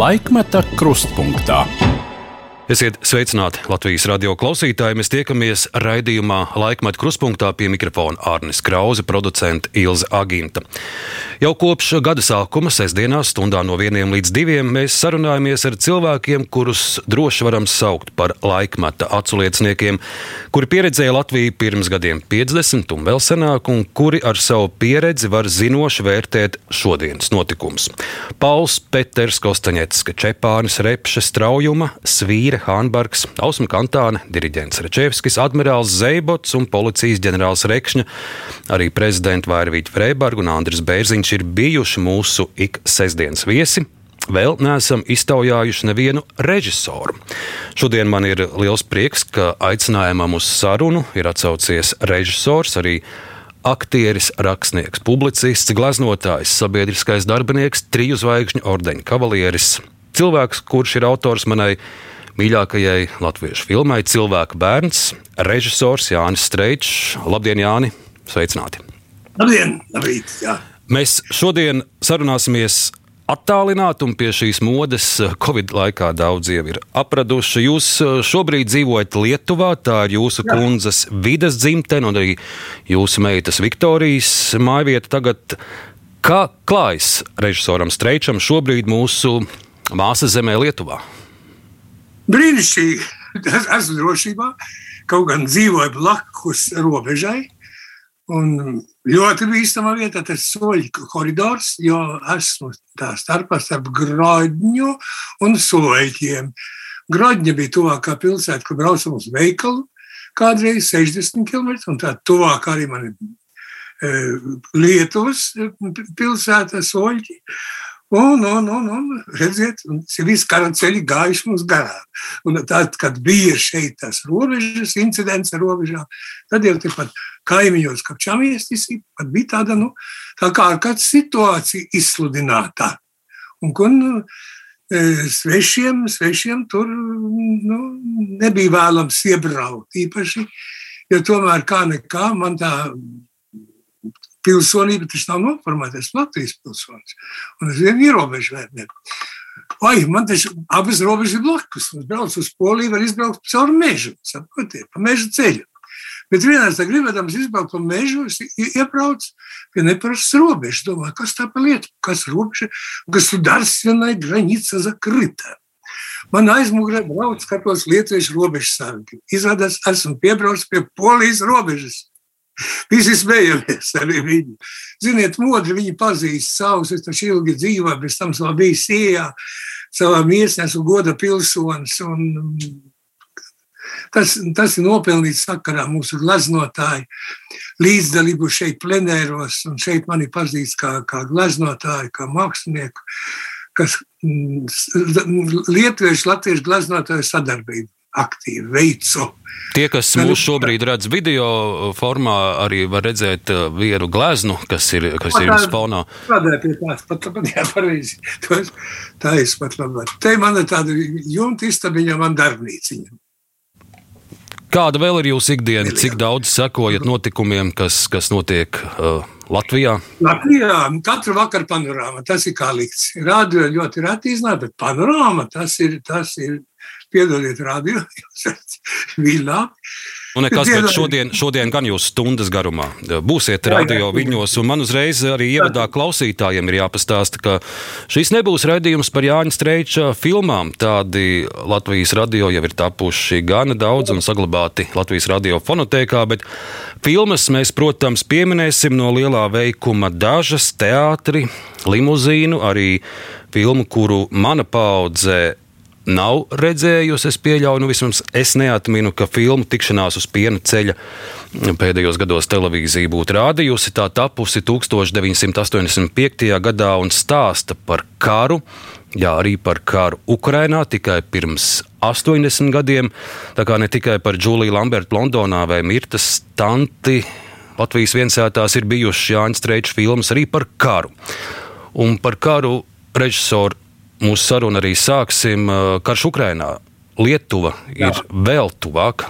Laikmeta krustpunktā. Esiet sveicināti Latvijas radio klausītāji. Mēs tiekamies raidījumā Laikmeta kruspunktā pie mikrofona Arnis Krause, producents Ilza Aginta. Jau kopš gada sākuma, sestdienās, stundā no vieniem līdz diviem, mēs sarunājamies ar cilvēkiem, kurus droši varam saukt par laikmeta aculieciniekiem, kuri pieredzēja Latviju pirms gadiem 50 un vēl senāk, un kuri ar savu pieredzi var zinoši vērtēt šodienas notikumus. Pauls Peters Kostaņets, Čepānis, Repše, Straujuma, Svīra. Hānbergs, Ausma Kantāne, diriģents Rečevskis, admirālis Zeibots un policijas ģenerālis Rekšņa. Arī prezidenti Vairvīta Freiberga un Andris Bērziņš ir bijuši mūsu ik sestdienas viesi. Vēl neesam iztaujājuši nevienu režisoru. Šodien man ir liels prieks, ka aicinājumam uz sarunu ir atsaucies režisors, arī aktieris, rakstnieks, publicists, glaznotājs, sabiedriskais darbinieks, triju zvaigžņu ordeņa kavalieris. Cilvēks, kurš ir autors manai mīļākajai latviešu filmai Cilvēka bērns, režisors Jānis Streičs. Labdien, Jāni! Sveicināti! Labdien! Labrīt, jā. Mēs šodien sarunāsimies attālināti, un pie šīs modes Covid laikā daudz jau ir apraduši. Jūs eh, šobrīd dzīvojat Lietuvā, tā ir jūsu Jā. kundzes vidas dzimtene un arī jūsu meitas Viktorijas mājvieta. Tagad, kā klājas režisoram Streičam šobrīd mūsu māsas zemē Lietuvā? Brīnišķīgi. Es esmu drošībā, kaut gan dzīvoju blakus robežai. Un ļoti bīstamā vietā tas soļu koridors, jo esmu tā starpā starp Grodņu un Soļiem. Grodņa bija tuvākā pilsēta, kur braucam uz veikalu, kādreiz 60 km, un tā tuvāk arī man ir e, Lietuvas pilsēta Soļi. Un, un, un, un redziet, viss kara ceļi gājuši mums garām. Un tad, kad bija šeit tas robežas incidents ar robežām, tad jau tepat kaimiņos kapčāmies, pat bija tāda, nu, tā kā ar kādu situāciju izsludinātā. Un, un nu, e, svešiem, svešiem tur nu, nebija vēlams iebraukt īpaši, jo tomēr kā nekā man tā pilsonība tas nav noformētais Latvijas pilsonis. Un es vienu ierobežu vērtnieku. Ai, man tas abas robežas ir blakus. Es braucu uz Poliju, var izbraukt caur mežu, saprotiet, pa meža ceļu. Bet vienā tā gribēdams izbraukt no meža, iebrauc pie neparastas robežas. Domāju, kas tā par lietu, kas robeža, kas sudarstvenai granica zakryta. Man aizmugurē brauc, skatos lietuviešu robežas sargi. Izrādās, esmu piebraucis pie polijas robežas. Visi smējamies arī viņi. Ziniet, modri viņi pazīst savus, es taču ilgi dzīvoju, bez tam vēl biju sijā, savā miesnē esmu goda pilsonis. Un, tas, tas ir nopelnīts sakarā mūsu gleznotāju līdzdalību šeit plenēros, un šeit mani pazīst kā, kā gleznotāju, kā mākslinieku, kas mm, lietuviešu, latviešu gleznotāju sadarbību aktīvi veicu. Tie, kas mūs šobrīd redz video formā, arī var redzēt uh, vienu gleznu, kas ir, kas ir uz fonā. Tādēļ pie tās pat, pat jā, pareizi. Tā ir pat labāk. Te man ir tāda jumta istabiņa, man darbnīciņa. Kāda vēl ir jūsu ikdiena? Cik daudz sekojat notikumiem, kas, kas notiek uh, Latvijā? Latvijā katru vakaru panorāma. Tas ir kā likts. Rādio ļoti reti iznāk, bet panorāma tas ir, tas ir piedodiet, radio, jūs esat vīlā. Un nekas, bet šodien, šodien gan jūs stundas garumā būsiet radio viļņos, un man uzreiz arī ievadā klausītājiem ir jāpastāsta, ka šis nebūs raidījums par Jāņa Streiča filmām. Tādi Latvijas radio jau ir tapuši gana daudz un saglabāti Latvijas radio fonotēkā, bet filmas mēs, protams, pieminēsim no lielā veikuma dažas teātri, limuzīnu, arī filmu, kuru mana paudze nav redzējusi. Es pieļauju, nu vismaz es neatminu, ka filmu tikšanās uz piena ceļa pēdējos gados televīzija būtu rādījusi. Tā tapusi 1985. gadā un stāsta par karu. Jā, arī par karu Ukrajinā tikai pirms 80 gadiem. Tā kā ne tikai par Džuliju Lambertu Londonā vai Mirtas Tanti Latvijas viensētās ir bijušas Jānis Streičs filmas arī par karu. Un par karu režisoru mūsu sarunu arī sāksim. Karš Ukrainā. Lietuva Jā. ir vēl tuvāk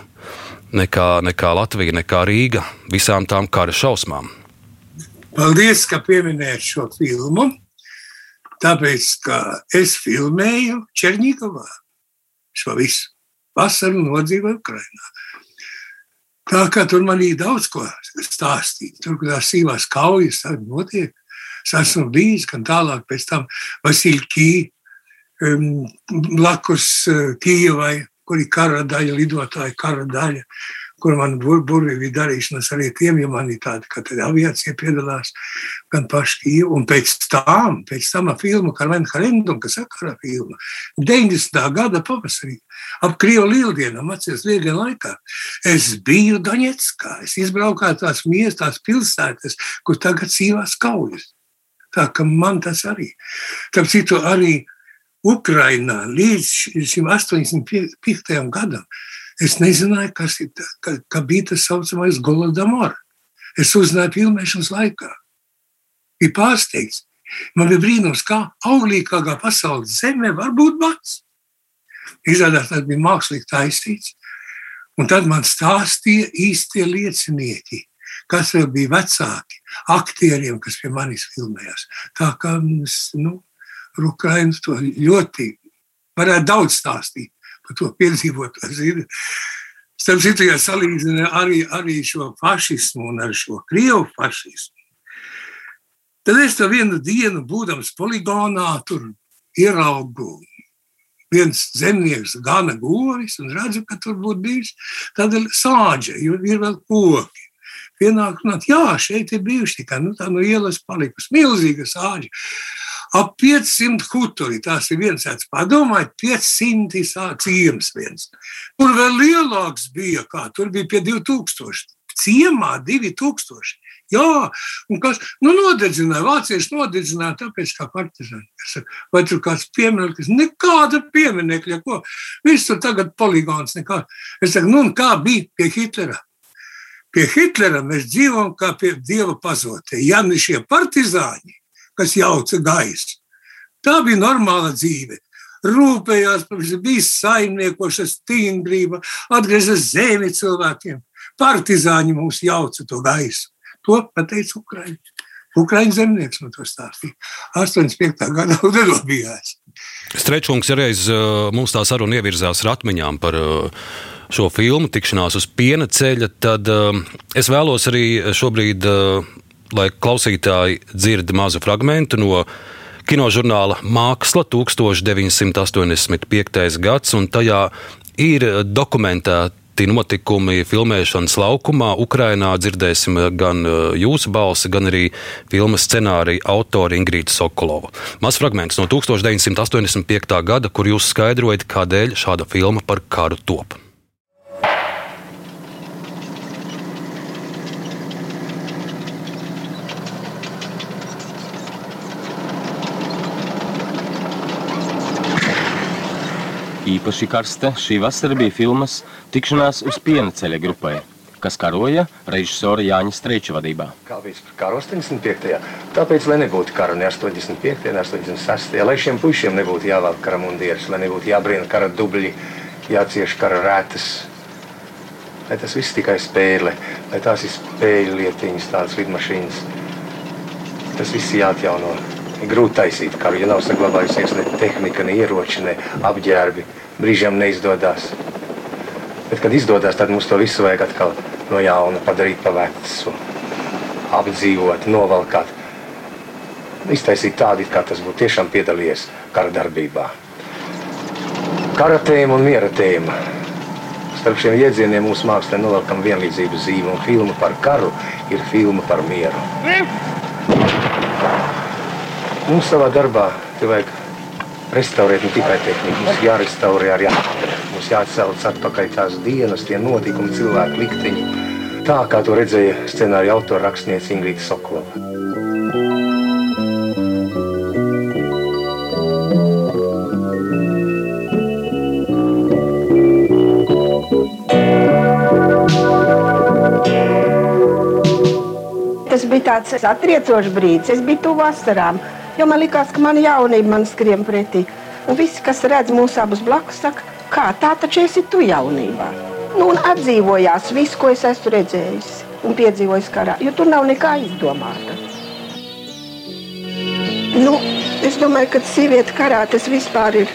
nekā, nekā Latvija, nekā Rīga visām tām kara šausmām. Paldies, ka pieminējāt šo filmu. Tāpēc, ka es filmēju Černīgavā šo visu vasaru nodzīvoju Ukrainā. Tā kā tur man ir daudz ko stāstīt. Tur, kur tās sīvās kaujas notiek, es esmu bijis, gan tālāk pēc tam Vasilkī, um, blakus uh, Kijavai, kur ir kara daļa, lidotāja kara daļa kur man bur, burvīgi bija darīšanas arī tiem, jo man ir tāda, ka tad aviācija piedalās gan paši Kīvu, un pēc tam, pēc tam filmu Karmen Harendum, kas sakarā filma, 90. gada pavasarī, ap Krievu lieldienam, atceries lieldienu laikā, es biju Doņetskā, es izbraukāju tās miestās pilsētas, kur tagad cīvās kaujas. Tā ka man tas arī. Tāpēc citu arī Ukrainā līdz šim 85. gadam Es nezināju, kas ir ka, ka bija tas saucamais Golodomor. Es uzzināju filmēšanas laikā. Bija pārsteigts. Man bija brīnums, kā auglīgākā pasaules zeme var būt bats. Izrādās, tas bija mākslīgi taisīts. Un tad man stāstīja īstie liecinieki, kas vēl bija vecāki, aktieriem, kas pie manis filmējās. Tā kā nu, Ukraiņas to ļoti varētu daudz stāstīt par to piedzīvoto zini. Starp citu, ja salīdzina arī, arī šo fašismu un ar šo krievu fašismu, tad es to vienu dienu, būdams poligonā, tur ieraugu viens zemnieks gana govis un redzu, ka tur būtu bijis tāda sāģe, jo ir vēl koki. Pienāk, jā, šeit ir bijuši tikai nu, tā no ielas palikusi milzīga sāģe ap 500 huturi. Tas ir viens tāds, padomājiet, 500 ciems viens. Tur vēl lielāks bija, kā tur bija pie 2000. Ciemā 2000. Jā, un kas nu, nodedzināja, vācieši nodedzināja, tāpēc kā partizāni. Vai tur kāds piemineklis, nekāda pieminekļa, ko visur tagad poligons nekā. Es saku, nu, kā bija pie Hitlera? Pie Hitlera mēs dzīvojam kā pie dieva pazotē. Ja ne šie partizāņi, kas jauca gaisu. Tā bija normāla dzīve. Rūpējās par visu, bija saimniekoša stingrība, atgrieza zemi cilvēkiem. Partizāņi mums jauca to gaisu. To pateica Ukraiņa. Ukraiņu zemnieks man to stāstīja. 85. gadā nedabījās. Strečungs reiz mums tā saruna ievirzās ar atmiņām par šo filmu tikšanās uz piena ceļa, tad es vēlos arī šobrīd lai klausītāji dzird mazu fragment no kinožurnāla Māksla 1985. gads, un tajā ir dokumentēti notikumi filmēšanas laukumā. Ukrainā dzirdēsim gan uh, jūsu balsi, gan arī filmas scenārija autori Ingrīda Sokolova. Mazs fragments no 1985. gada, kur jūs skaidrojat, kādēļ šāda filma par karu top. Īpaši karsta šī vasara bija filmas tikšanās uz piena ceļa grupai, kas karoja režisora Jāņa Streiča vadībā. Kā bija kara 85. Tāpēc, lai nebūtu kara ne 85. ne 86. lai šiem pušiem nebūtu jāvelk kara mundieris, lai nebūtu jābrīna kara dubļi, jācieš kara rētas, lai tas viss tikai spēle, lai tās ir spēļu lietiņas, tādas lidmašīnas. Tas viss jāatjauno. Grūti taisīt karu, ja nav saglabājusies ne tehnika, ne ieroči, ne apģērbi brīžiem neizdodas. Bet, kad izdodas, tad mums to visu vajag atkal no jauna padarīt pa vecu, apdzīvot, novalkāt. Iztaisīt tādu, kā tas būtu tiešām piedalījies kara darbībā. Kara tēma un miera tēma. Starp šiem jēdzieniem mūsu mākslā novelkam vienlīdzības zīme, un filma par karu ir filma par mieru. Mums savā darbā vajag restaurēt ne tikai tehniku, mums jārestaurē arī atpakaļ. Mums jāatcauc atpakaļ tās dienas, tie notikumi, cilvēku likteņi. Tā kā to redzēja scenārija autora rakstniece Ingrīda Sokolova. Tas bija tāds atriecošs brīdis. Es biju tuvu vasarām. Jo man liekas, ka mana jaunība man skrien pretī. Un visi, kas redz mūsu abus blakus, saka, kā tā taču esi tu jaunībā. Nu, un atdzīvojās viss, ko es esmu redzējis un piedzīvojis karā, jo tur nav nekā izdomāta. Nu, es domāju, ka sieviete karā tas vispār ir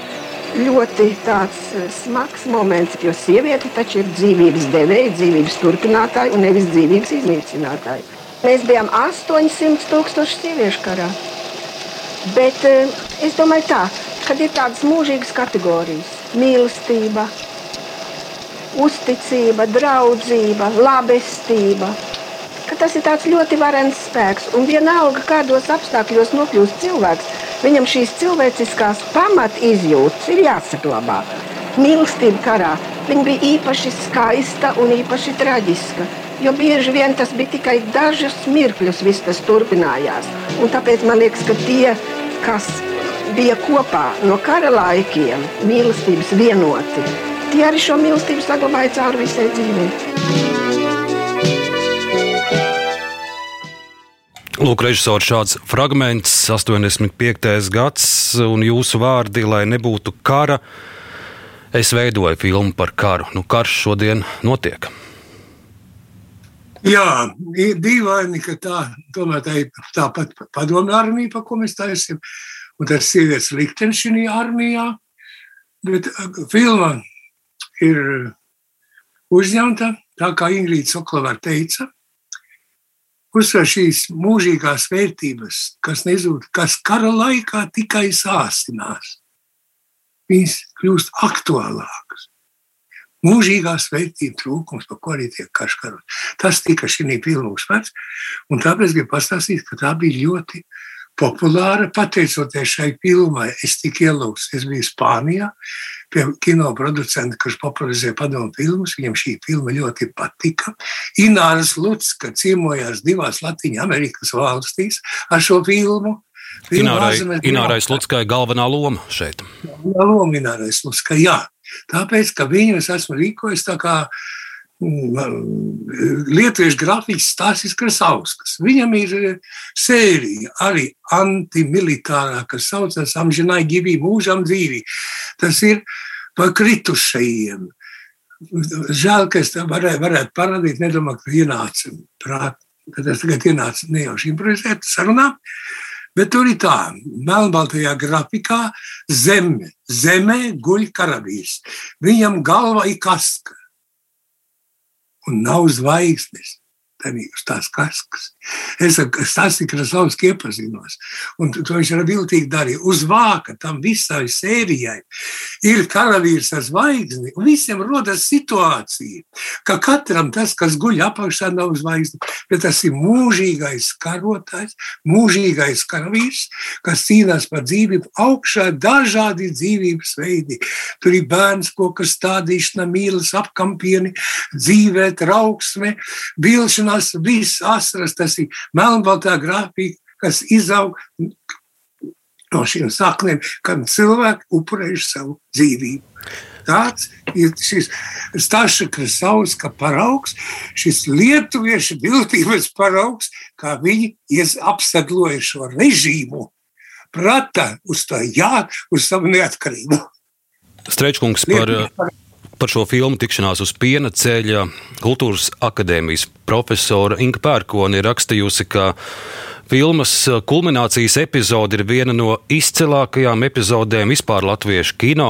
ļoti tāds eh, smags moments, jo sieviete taču ir dzīvības devēja, dzīvības turpinātāja un nevis dzīvības iznīcinātāja. Mēs bijām 800 tūkstoši sieviešu karā. Bet eh, es domāju tā, kad ir tādas mūžīgas kategorijas - mīlestība, uzticība, draudzība, labestība, tas ir tāds ļoti varens spēks. Un vienalga, kādos apstākļos nokļūst cilvēks, viņam šīs cilvēciskās pamat izjūtas ir jāsaglabā. Mīlestība karā viņa bija īpaši skaista un īpaši traģiska. Jo bieži vien tas bija tikai dažus mirkļus, viss tas turpinājās. Un tāpēc man liekas, ka tie, kas bija kopā no kara laikiem, mīlestības vienoti, tie arī šo mīlestību saglabāja cauri visai dzīvei. Lūk, režisors šāds fragments, 85. gads, un jūsu vārdi, lai nebūtu kara. Es veidoju filmu par karu. Nu, karš šodien notiek. Jā, ir dīvaini, ka tā, tomēr tā ir tāpat padomju armija, pa ko mēs taisām, un tas sievietes liktenis šī armijā. Bet uh, filma ir uzņemta, tā kā Ingrīda Soklava teica, uzsver šīs mūžīgās vērtības, kas nezūd, kas kara laikā tikai sāsinās. Viņas kļūst aktuālākas mūžīgās vērtības trūkums, par ko arī tiek karš karot. Tas tika šī filma uzsvērts, un tāpēc gribu pastāstīt, ka tā bija ļoti populāra. Pateicoties šai filmai, es tiku ielūgts, es biju Spānijā pie kino producenta, kurš popularizē padomu filmas. Viņam šī filma ļoti patika. Ināras Lutska ciemojās divās Latvijas Amerikas valstīs ar šo filmu. Inārai, Inārai Slutskai galvenā loma šeit. Galvenā loma Inārai Slutskai, jā. Tāpēc, ka viņu es esmu rīkojis tā kā mm, lietuviešu grafiks Stāsis Krasauskas. Viņam ir e, sērija arī antimilitārā, kas saucas Amžinai ģivī, mūžam dzīvī. Tas ir par kritušajiem. Žēl, ka es tam varētu, varētu parādīt, nedomāju, ka ienāca prāt, ka tas tagad ienāca nejauši improvizēt sarunā. Bet tur ir tā, melnbaltajā grafikā zeme, zemē guļ karavīrs. Viņam galva ir kaska un nav zvaigznes uz tās kaskas. Es ar Stasi Krasovski iepazinos, un to viņš arī viltīgi darīja. Uz vāka tam visai sērijai ir karavīrs ar zvaigzni, un visiem rodas situācija, ka katram tas, kas guļ apakšā, nav zvaigzni, bet tas ir mūžīgais karotājs, mūžīgais karavīrs, kas cīnās par dzīvību augšā dažādi dzīvības veidi. Tur ir bērns, koka stādīšana, mīlas apkampieni, dzīvē, trauksme, vilšanās, tās visas asaras, tas ir melnbaltā grafika, kas izaug no šīm saknēm, kad cilvēki upurējuši savu dzīvību. Tāds ir šis Staša Krasauska paraugs, šis lietuviešu viltības paraugs, kā viņi apsagloja šo režīmu, prata uz to jā, uz savu neatkarību. Strečkungs par, par šo filmu tikšanās uz piena ceļa kultūras akadēmijas profesora Inga Pērkona ir rakstījusi, ka filmas kulminācijas epizode ir viena no izcilākajām epizodēm vispār latviešu kino.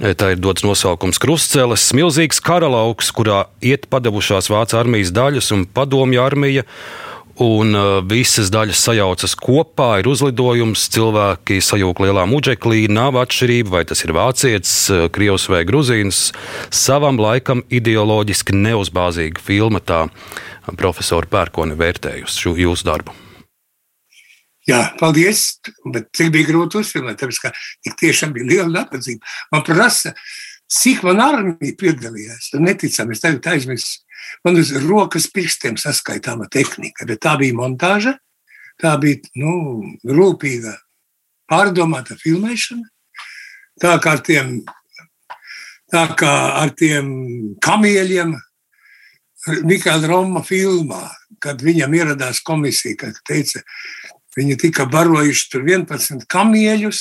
Tā ir dots nosaukums Krustceles, milzīgs karalauks, kurā iet padavušās Vācijas armijas daļas un padomju armija un uh, visas daļas sajaucas kopā, ir uzlidojums, cilvēki sajūg lielā muģeklī, nav atšķirība, vai tas ir vācietis, uh, krievs vai gruzīns. Savam laikam ideoloģiski neuzbāzīga filma, tā profesora Pērkone vērtējusi šo jūsu darbu. Jā, paldies. Bet cik bija grūti uzfilmēt, tāpēc, ka tik tiešām bija liela nabadzība. Man prasa, cik man armija piedalījās. Neticami, es tagad aizmirsu Man uz rokas pirkstiem saskaitāma tehnika, bet tā bija montāža, tā bija nu, rūpīga, pārdomāta filmēšana. Tā kā ar tiem, tā kā ar tiem kamieļiem Mikls Roma filmā, kad viņam ieradās komisija, kad teica, viņi tika barojuši tur 11 kamieļus,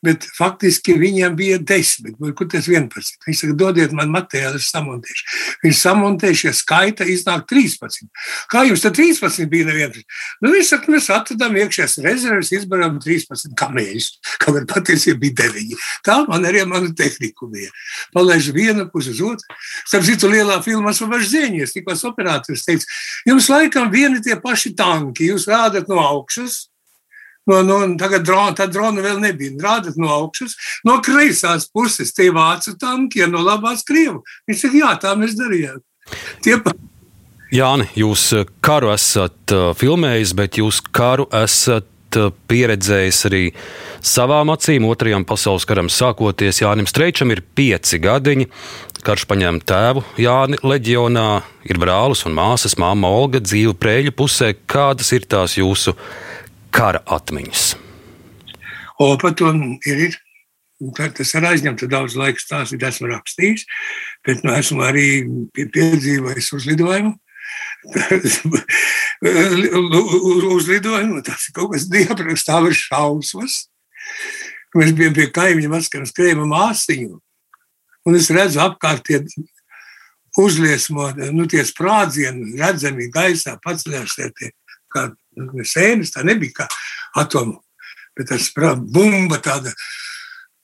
Bet faktiski viņiem bija desmit, vai kur tas 11. Viņi saka, dodiet man materiālu, es samontēšu. Viņi samontējuši, ja skaita iznāk 13. Kā jums tad 13 bija neviens? Nu, viņi saka, mēs atradām iekšējās rezerves, izbarām 13 kamēļus, gan patiesībā bija 9. Tā man arī mana tehnika bija. Palaiž vienu pusi uz otru. Starp citu, lielā filmā zieņies, tikos operators teica, jums laikam vieni tie paši tanki, jūs rādat no augšas, No, no, tagad drona, tā drona vēl nebija. Rādat no augšas, no kreisās puses tie vācu tanki, ja no labās krievu. Viņš saka, jā, tā mēs darījām. Tie pa... Jāni, jūs eh, karu esat uh, filmējis, bet jūs karu esat uh, pieredzējis arī savām acīm. Otrajam pasaules karam sākoties Jānim Streičam ir pieci gadiņi. Karš paņēma tēvu Jāni Leģionā, ir brālis un māsas, māma Olga dzīve prēļu pusē. Kādas ir tās jūsu kara atmiņas? O, par to ir. ir. Tas ir aizņemts daudz laika stāstīt, esmu rakstījis, bet nu, esmu arī piedzīvojis uzlidojumu. uzlidojumu tas ir kaut kas diapraksts, tā ir šausmas. Mēs bijām pie kaimiņa maskaras krēma māsiņu, un es redzu apkārt tie uzliesmot, nu tie sprādzieni redzami gaisā, paceļās tie, kā sēnes, tā nebija kā atomu. Bet tas bumba tāda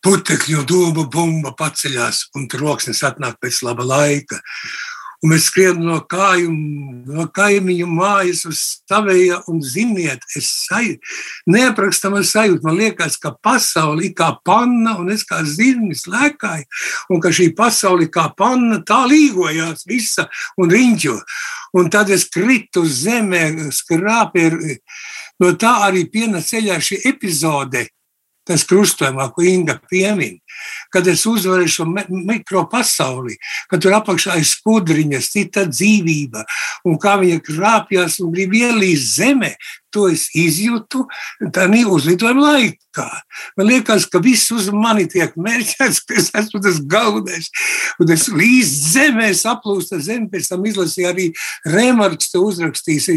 putekļu dūmu bumba paceļās un troksnis atnāk pēc laba laika. Un mēs skrienam no, kāju, no kaimiņu mājas uz savēja, un ziniet, es sajūtu, neaprakstama sajūta. Man liekas, ka pasaule ir kā panna, un es kā zirnis lēkāju, un ka šī pasaule kā panna tā līgojās visa un riņķo. Un tad es kritu uz zemē, skrāpēju. No tā arī piena ceļā šī epizode tas krustojumā, ko Inga piemin, kad es uzvaru šo mikropasauli, kad tur apakšā ir skudriņas, cita dzīvība, un kā viņa krāpjas un grib ielīst zemē, to es izjūtu tādā uzlidojuma laikā. Man liekas, ka viss uz mani tiek mērķēts, ka es esmu tas galvenais. Un es līdz zemē saplūstu zemi, pēc tam izlasīju arī Remarks, to uzrakstījis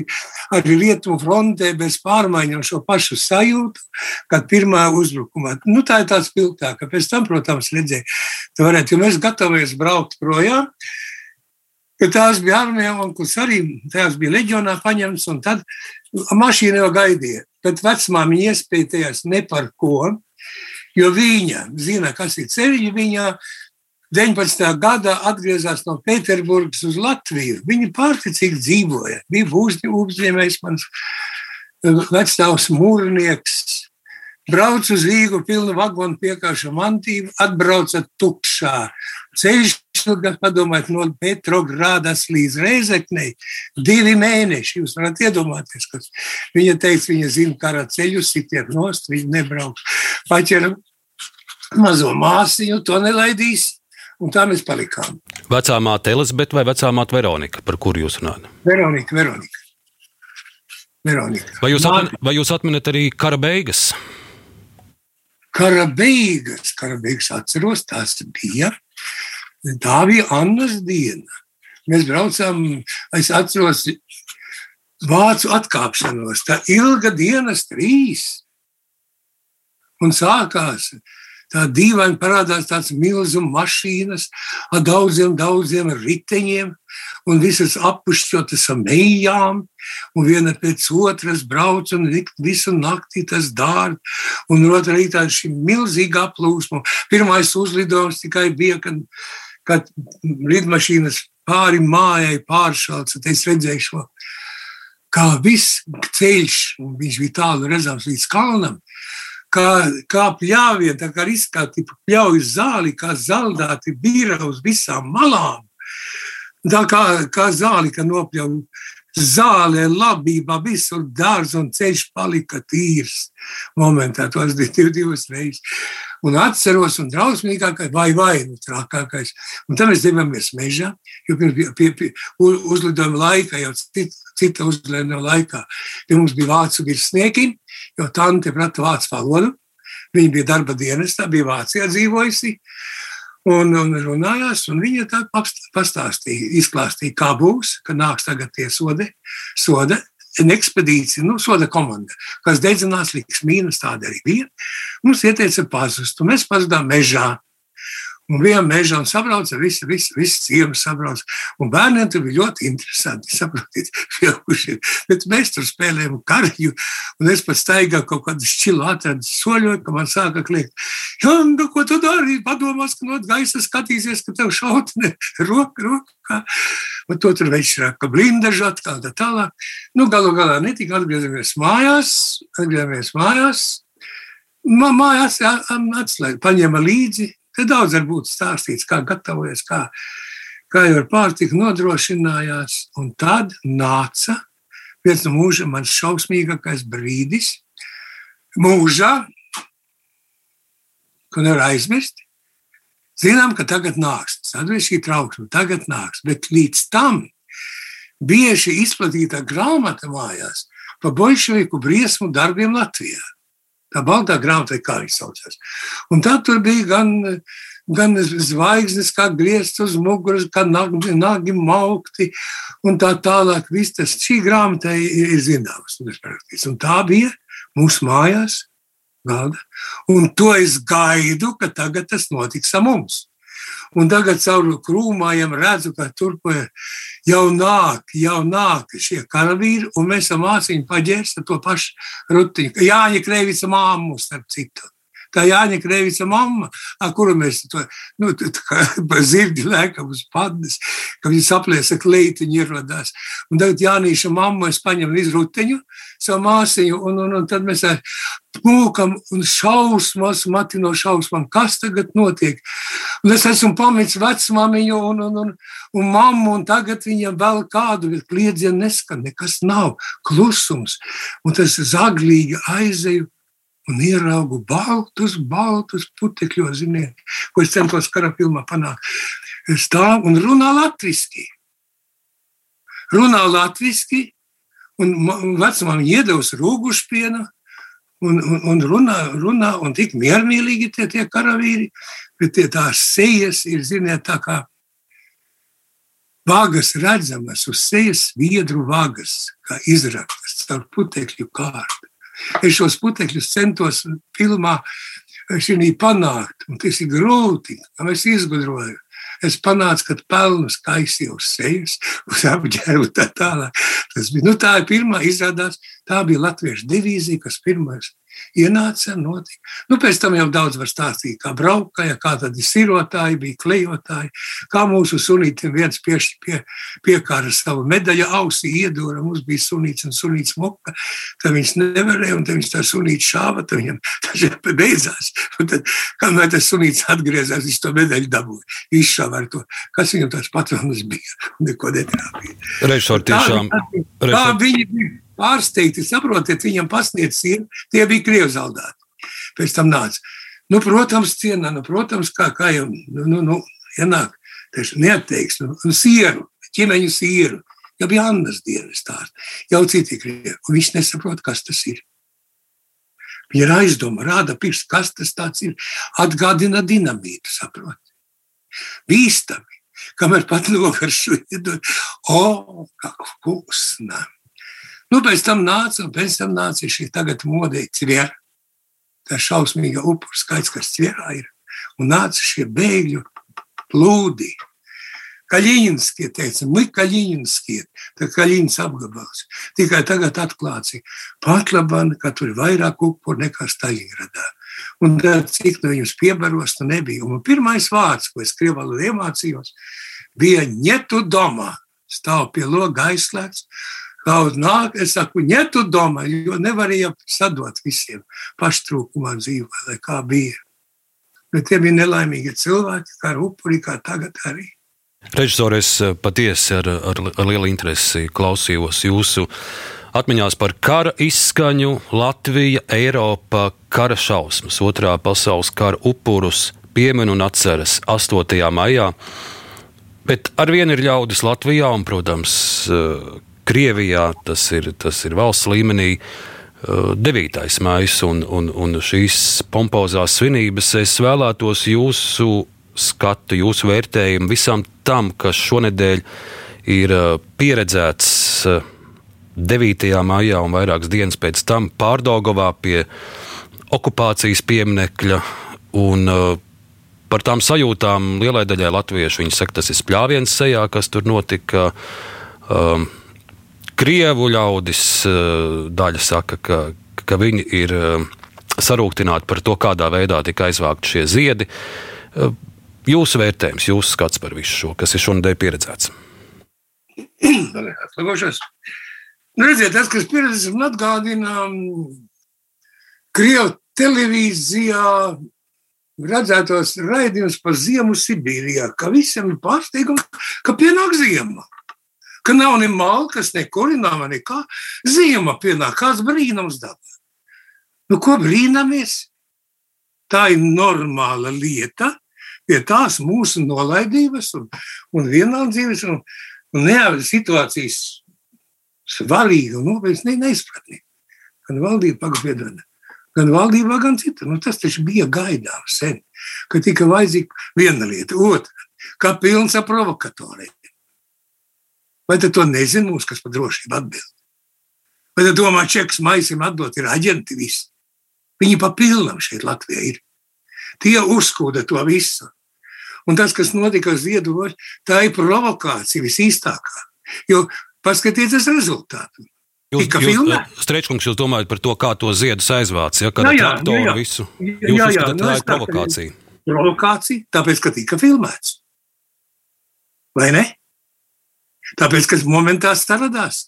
arī Rietumu frontē bez pārmaiņām šo pašu sajūtu, kad pirmā uzbrukumā. Nu, tā ir tāds piltāka. Pēc tam, protams, redzēju, ka varētu, jo mēs gatavojamies braukt projām. Jo tās bija armija, un kuras arī tās bija leģionā paņemts, tad mašīna jau gaidīja. Bet vecmāmiņa iespējās ne par ko, jo viņa zina, kas ir ceļš. Viņa 19. gadā atgriezās no Pēterburgas uz Latviju. Viņa pārticīgi dzīvoja. Bija uzņēmējs, mans vecāks mūrnieks. Brauc uz Rīgu, pilnu vagonu piekāpšu mantību, atbrauca tukšā. Ceļš gan padomājiet, no Petrogrādas līdz Reizeknei divi mēneši. Jūs varat iedomāties, kas viņa teica, viņa zina kara ceļu, sitiek nost, viņa nebrauks. Paķera mazo māsiņu, to nelaidīs. Un tā mēs palikām. Vecā māte Elizabete vai vecā māte Veronika, par kuru jūs runājat? Veronika, Veronika. Veronika. Vai jūs, atmin, vai jūs atminat arī kara beigas? Kara beigas, kara beigas atceros, tās bija. Tā bija Annas diena. Mēs braucām, es atceros, vācu atkāpšanos. Tā ilga dienas trīs. Un sākās tā dīvaini parādās tādas milzu mašīnas ar daudziem, daudziem riteņiem un visas appušķotas ar mejām, un viena pēc otras brauc un visu naktī tas dārg, un otrā rītā šī milzīga aplūsma. Pirmais uzlidojums tikai bija, kad kad lidmašīnas pāri mājai pāršāts, tad es redzēju šo, kā viss ceļš, un viņš bija tālu redzams līdz kalnam, kā, kā pļāvien, tā kā izskati pļaujas zāli, kā zaldāti vīra uz visām malām. Tā kā, kā zāli, ka nopļauj zālē, labībā, visur dārza un ceļš palika tīrs. Momentā tos bija divas reizes. Un atceros, un drausmīgākais, vai vai nu, trakākais. Un tad mēs devāmies mežā, jo pirms pie, pie, uzlidojuma laika, jau cita, cita uzlidojuma laikā, pie mums bija vācu virsnieki, jo tante prata vācu valodu. Viņa bija darba dienestā, bija Vācijā dzīvojusi. Un, un runājās, un viņa tā pastāstīja, izklāstīja, kā būs, ka nāks tagad tie sodi, soda ekspedīcija, nu, soda komanda, kas dedzinās liks mīnus, tāda arī bija. Mums ieteica pazust, un mēs pazudām mežā. Un vienā mežā sabrauca visi, visi, visi ciems sabrauca. Un bērniem tur bija ļoti interesanti, saprotiet, pieaugušie. Bet mēs tur spēlējām karju, un es pat staigāju kaut kādu šķilu atradu soļoju, ka man sāka kliegt. Jā, nu, ko tu dari? Padomās, ka no gaisa skatīsies, ka tev šautne roka, rokā. Un to tur viņš raka blindažu atkal tā tālāk. Nu, galu galā netika atgriezamies mājās, atgriezamies mājās. Mājās atslēga, paņēma līdzi Te daudz var būt stāstīts, kā gatavojas, kā, kā jau ar pārtiku nodrošinājās. Un tad nāca viens no mūža mans šausmīgākais brīdis. Mūžā, ko nevar aizmirst, zinām, ka tagad nāks. Tad ir šī trauksme, tagad nāks. Bet līdz tam bieži izplatītā grāmata mājās par bolševiku briesmu darbiem Latvijā. Tā baltā grāmata, kā viņi saucās. Un tad tur bija gan, gan zvaigznes, kā griezts uz muguras, kā nagi, nagi maukti un tā tālāk. Viss tas šī grāmata ir, ir zināms. Un tā bija mūsu mājās galda. Un to es gaidu, ka tagad tas notiks ar mums. Un tagad caur krūmājiem redzu, ka tur jau nāk, jau nāk šie karavīri, un mēs esam mācīņu paģērst to pašu rutiņu. Jāņa Kreivica māmu, starp citu tā Jāņa Krevica mamma, ar kuru mēs to nu, zirgi lēkam uz padnes, ka viņa sapliesa kleitiņu ierodās. Un tagad Jānīša mamma es paņemu izruteņu savu māsiņu, un, un, un tad mēs mūkam un šausmas, mati no šausmām, kas tagad notiek. Un es esmu pametis vecmāmiņu un, un, un, un mammu, un tagad viņam vēl kādu kliedzienu neskan, nekas nav, klusums. Un tas zaglīgi aizeju un ieraugu baltus, baltus putekļos, ziniet, ko es centos kara filmā panākt. Stāv un runā latviski. Runā latviski, un vecumam iedevis rūgušpienu, un, un, un runā, runā, un tik miermīlīgi tie, tie karavīri, bet tie tās sejas ir, ziniet, tā kā vagas redzamas uz sejas viedru vagas, kā izraktas caur putekļu kārtu. Es šos putekļus centos filmā šī panākt, un tas ir grūti, kā es izgudroju. Es panācu, ka pelnu skaistīju uz sejas, uz apģērbu tā tālāk. Tas bija, nu tā ir pirmā izrādās, tā bija latviešu divīzija, kas pirmais ienāca, notika. Nu, pēc tam jau daudz var stāstīt, kā braukāja, kā tad ir sirotāji, bija klejotāji, kā mūsu sunītiem viens pie, pie, piekāra savu medaļu ausī iedūra, mums bija sunīts un sunīts moka, tad viņš nevarēja, un tad viņš tā sunīts šāva, tad viņam tas beidzās. Un tad, kamēr tas sunīts atgriezās, viņš to medaļu dabūja, izšāva ar to, kas viņam tāds patronas bija, un neko netrāpīja. Režisori tiešām. Tā, tā, tā viņi bija pārsteigti. Saprotiet, viņam pasniedz sienu, tie bija krievu zaldāti. Pēc tam nāca. Nu, protams, cienā, nu, protams, kā, kā jau nu, nu, nu, ienāk, tieši neatteiks, nu, un sieru, ķimeņu sieru. Jau bija Annas dienas tāds, jau citi krievi, un viņš nesaprot, kas tas ir. Viņa ir aizdoma, rāda pirksts, kas tas ir. Atgādina dinamītu, saprot. Bīstami, kamēr pat nogaršu iedod, o, kā kusnām. Nu, pēc tam nāca, un pēc tam nāca šī tagad modē cviera. Tā šausmīga upuru skaits, kas cvierā ir. Un nāca šie bēgļu plūdi. Kaļiņskie teica, мы Kaļiņskie, tā Kaļiņas apgabals. Tikai tagad atklāts, pat labāk, ka tur ir vairāk upuru nekā Staļingradā. Un tad, cik no viņus piebaros, nu nebija. Un pirmais vārds, ko es krievu valodā iemācījos, bija ņetu domā. Stāv pie loga aizslēgts, Kaut nāk, es saku, ņetu domā, jo nevarēja sadot visiem paštrūkumā dzīvē, lai kā bija. Bet tie bija nelaimīgi cilvēki, kā upuri, kā tagad arī. Režisors, es eh, patiesi ar, ar, ar lielu interesi klausījos jūsu atmiņās par kara izskaņu Latvija, Eiropa, kara šausmas, otrā pasaules kara upurus piemin un atceras 8. maijā. Bet ar vienu ir ļaudis Latvijā, un, protams, eh, Krievijā, tas ir, tas ir valsts līmenī. 9. maija un, un, un šīs pompozās svinības, es vēlētos jūsu skatu, jūsu vērtējumu visam tam, kas šonadēļ ir pieredzēts 9. maijā un vairākas dienas pēc tam Pārdogovā pie okupācijas pieminekļa. Un, par tām sajūtām lielai daļai latviešu viņi saka, tas ir spļāviens sejā, kas tur notika. Um, Krievu ļaudis uh, daļa saka, ka, ka viņi ir uh, sarūktināti par to, kādā veidā tika aizvākti šie ziedi. Uh, jūsu vērtējums, jūsu skats par visu šo, kas ir šonadēļ pieredzēts? Atlagošos. Nu, redziet, tas, kas pieredzēts, man atgādina um, Krievu televīzijā redzētos raidījumus par ziemu Sibīrijā, ka visiem ir pārsteigums, ka pienāk ziema. Ka nav ne malkas, ne kurināma, nekā. Ziema pienāk, kāds brīnums dabā. Nu, ko brīnamies? Tā ir normāla lieta, pie tās mūsu nolaidības un, un vienaldzības un, un neapziņas situācijas svarīga un nopietna neizpratne. Gan valdība pagaidām gan valdībā, gan citur. Nu, tas taču bija gaidāms sen, ka tika vajadzīga viena lieta, otra, kā pilns ar provokatoriem. Vai tad to nezina mums, kas par drošību atbild? Vai tad domā, čeks maisim atdot ir aģenti visi? Viņi pa pilnam šeit Latvijā ir. Tie uzskūda to visu. Un tas, kas notika Ziedoņa, tā ir provokācija visīstākā. Jo paskatieties rezultātu. Jūs, jūs, Strečkungs, jūs domājat par to, kā to ziedus aizvāc, ja kāda traktora visu? Jūs jā, jā, uzskatāt, nu, tā ir provokācija. Provokācija, tāpēc, ka tika filmēts. Vai ne? Tāpēc, ka momentā staradās.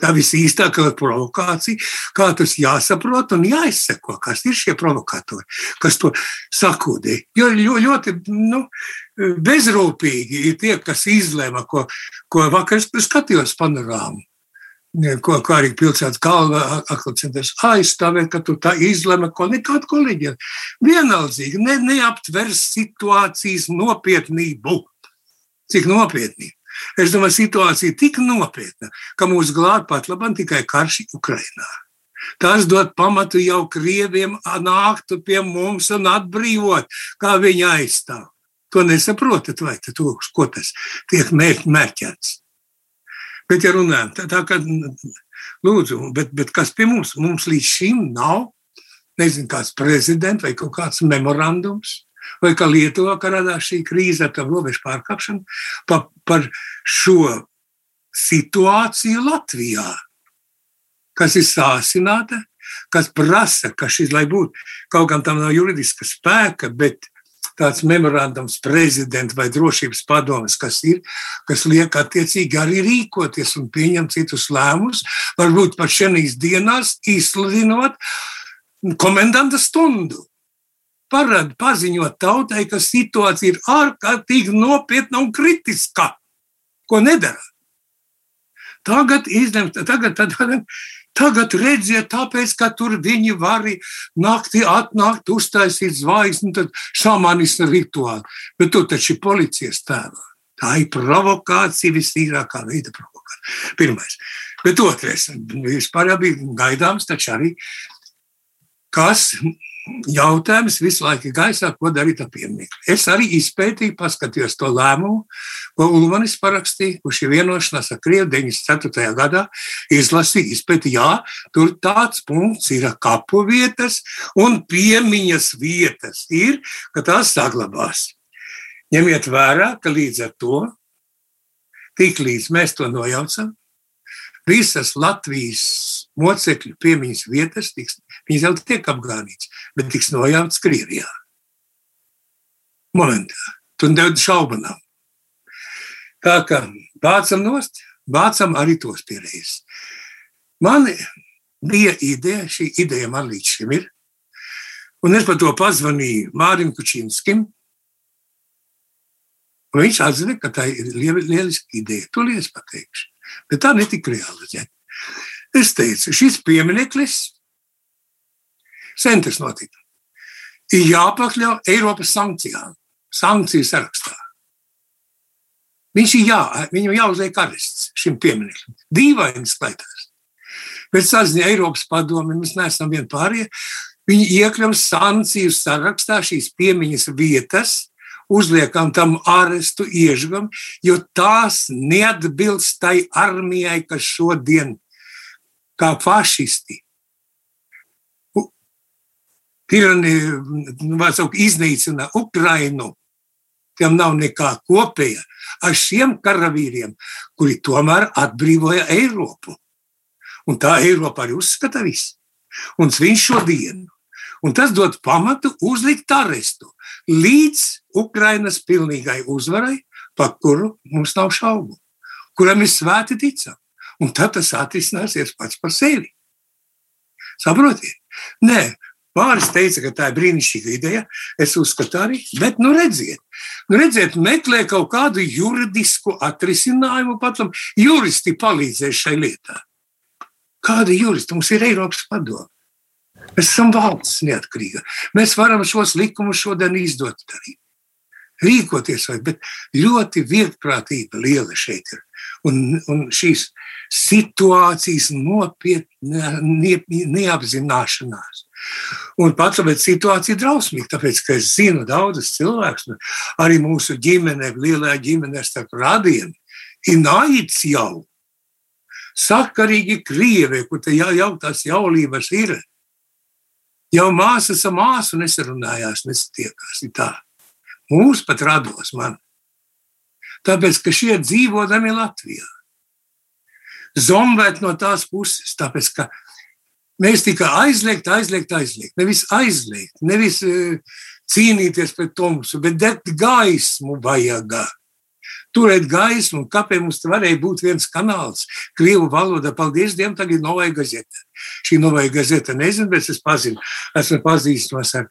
Tā visīstākā provokācija, kā tas jāsaprot un jāizseko, kas ir šie provokatori, kas to sakūdē. Jo ļoti, ļoti nu, bezrūpīgi ir tie, kas izlēma, ko, ko vakar skatījos panorāmu ko, ko arī pilsētas galva akcentēs aizstāvēt, ka tu tā izleme, ko nekāda kolēģija. Vienaldzīgi ne, neaptvers situācijas nopietnību. Cik nopietnība? Es domāju, situācija ir tik nopietna, ka mūs glāb pat labam tikai karš Ukrainā. Tas dod pamatu jau krieviem nākt pie mums un atbrīvot, kā viņi aizstāv. To nesaprotat, vai to, ko tas tiek mērķēts. Bet, ja runājam, tā, tā kā lūdzu, bet, bet kas pie mums? Mums līdz šim nav, nezinu, kāds prezidents vai kaut kāds memorandums, vai kā Lietuvā, kad radās šī krīze ar tam robežu pārkāpšanu, pa, par šo situāciju Latvijā, kas ir sāsināta, kas prasa, ka šis, lai būtu, kaut gan tam nav juridiska spēka, bet tāds memorandums prezidenta vai drošības padomas, kas ir, kas liek attiecīgi arī rīkoties un pieņemt citus lēmumus, varbūt pat šajās dienās izsludinot komendanta stundu. Parāda, paziņot tautai, ka situācija ir ārkārtīgi nopietna un kritiska, ko nedara. Tagad izlemt, tagad, tagad, Tagad redziet, tāpēc, ka tur viņi var naktī atnākt, uztaisīt zvaigzni, tad šamanismu rituāli. Bet tu taču ir policijas tēvā. Tā ir provokācija, vistīrākā veida provokācija. Pirmais. Bet otrais, vispār jau bija gaidāms, taču arī kas jautājums visu laiku gaisā, ko darīt ar pieminiektu. Es arī izpētīju, paskatījos to lēmumu, ko Ulmanis parakstīja, kurš ir vienošanās ar Krievu 94. gadā. Izlasīja, izpētīja, jā, tur tāds punkts ir kapu vietas un piemiņas vietas ir, ka tās saglabās. Ņemiet vērā, ka līdz ar to, tik līdz mēs to nojaucam, visas Latvijas mocekļu piemiņas vietas, tiks, viņas jau tiek apgānītas, bet tiks nojauts Krievijā. Momentā. Tur daudz šaubu nav. Tā kā vācam nost, vācam arī tos pierējus. Man bija ideja, šī ideja man līdz šim ir, un es par to pazvanīju Mārim Kučinskim, viņš atzina, ka tā ir lieliska ideja. To lietas pateikšu. Bet tā netika realizēta. Es teicu, šis piemineklis, sen tas notika, ir jāpakļauj Eiropas sankcijām, sankciju sarakstā. Viņš ir jā, viņam jāuzliek arests šim piemineklim. Dīvaini skaitās. Bet saziņā Eiropas padomi, mēs neesam vien pārējie, viņi iekļauj sankciju sarakstā šīs piemiņas vietas, uzliekam tam arestu, iežgam, jo tās neatbilst tai armijai, kas šodien kā fašisti tirani, nu, iznīcina Ukrainu, tiem nav nekā kopīga ar šiem karavīriem, kuri tomēr atbrīvoja Eiropu. Un tā Eiropa arī uzskata visu. Un viņš šodien. Un tas dod pamatu uzlikt arestu līdz Ukrainas pilnīgai uzvarai, par kuru mums nav šaubu, kuram ir svēti ticam. Un tad tas atrisināsies pats par sevi. Saprotiet? Nē, Pāris teica, ka tā ir brīnišķīga ideja. Es uzskatu, arī. Bet, nu, redziet, nu, redziet meklē kaut kādu juridisku atrisinājumu. Pat juristi palīdzēs šai lietā. Kāda juristi mums ir Eiropas padome? Mēs esam valsts neatkarīga. Mēs varam šos likumus šodien izdot darīt. Rīkoties, vai, bet ļoti viegprātība liela šeit ir. Un, un šīs situācijas nopietna neapzināšanās Un pats tāpēc situācija ir drausmīga, tāpēc, ka es zinu daudzus cilvēkus, nu, arī mūsu ģimenē, lielajā ģimenē starp radiem, ir naids jau. Sakarīgi krievi, kur te jau, jau tās jaulības ir. Jau māsas ar māsu nesarunājās, nesatiekās. Tā. Mūs pat rados man. Tāpēc, ka šie dzīvodami Latvijā. Zombēt no tās puses, tāpēc, ka Mēs tikai aizliegt, aizliegt, aizliegt. Nevis aizliegt, nevis uh, cīnīties pret tumsu, bet degt gaismu vajag turēt gaismu, un kāpēc mums varēja būt viens kanāls, krievu valoda. Paldies Dievam, tagad ir novai gazeta. Šī novai gazeta nezinu, bet es pazinu, esmu pazīstams ar,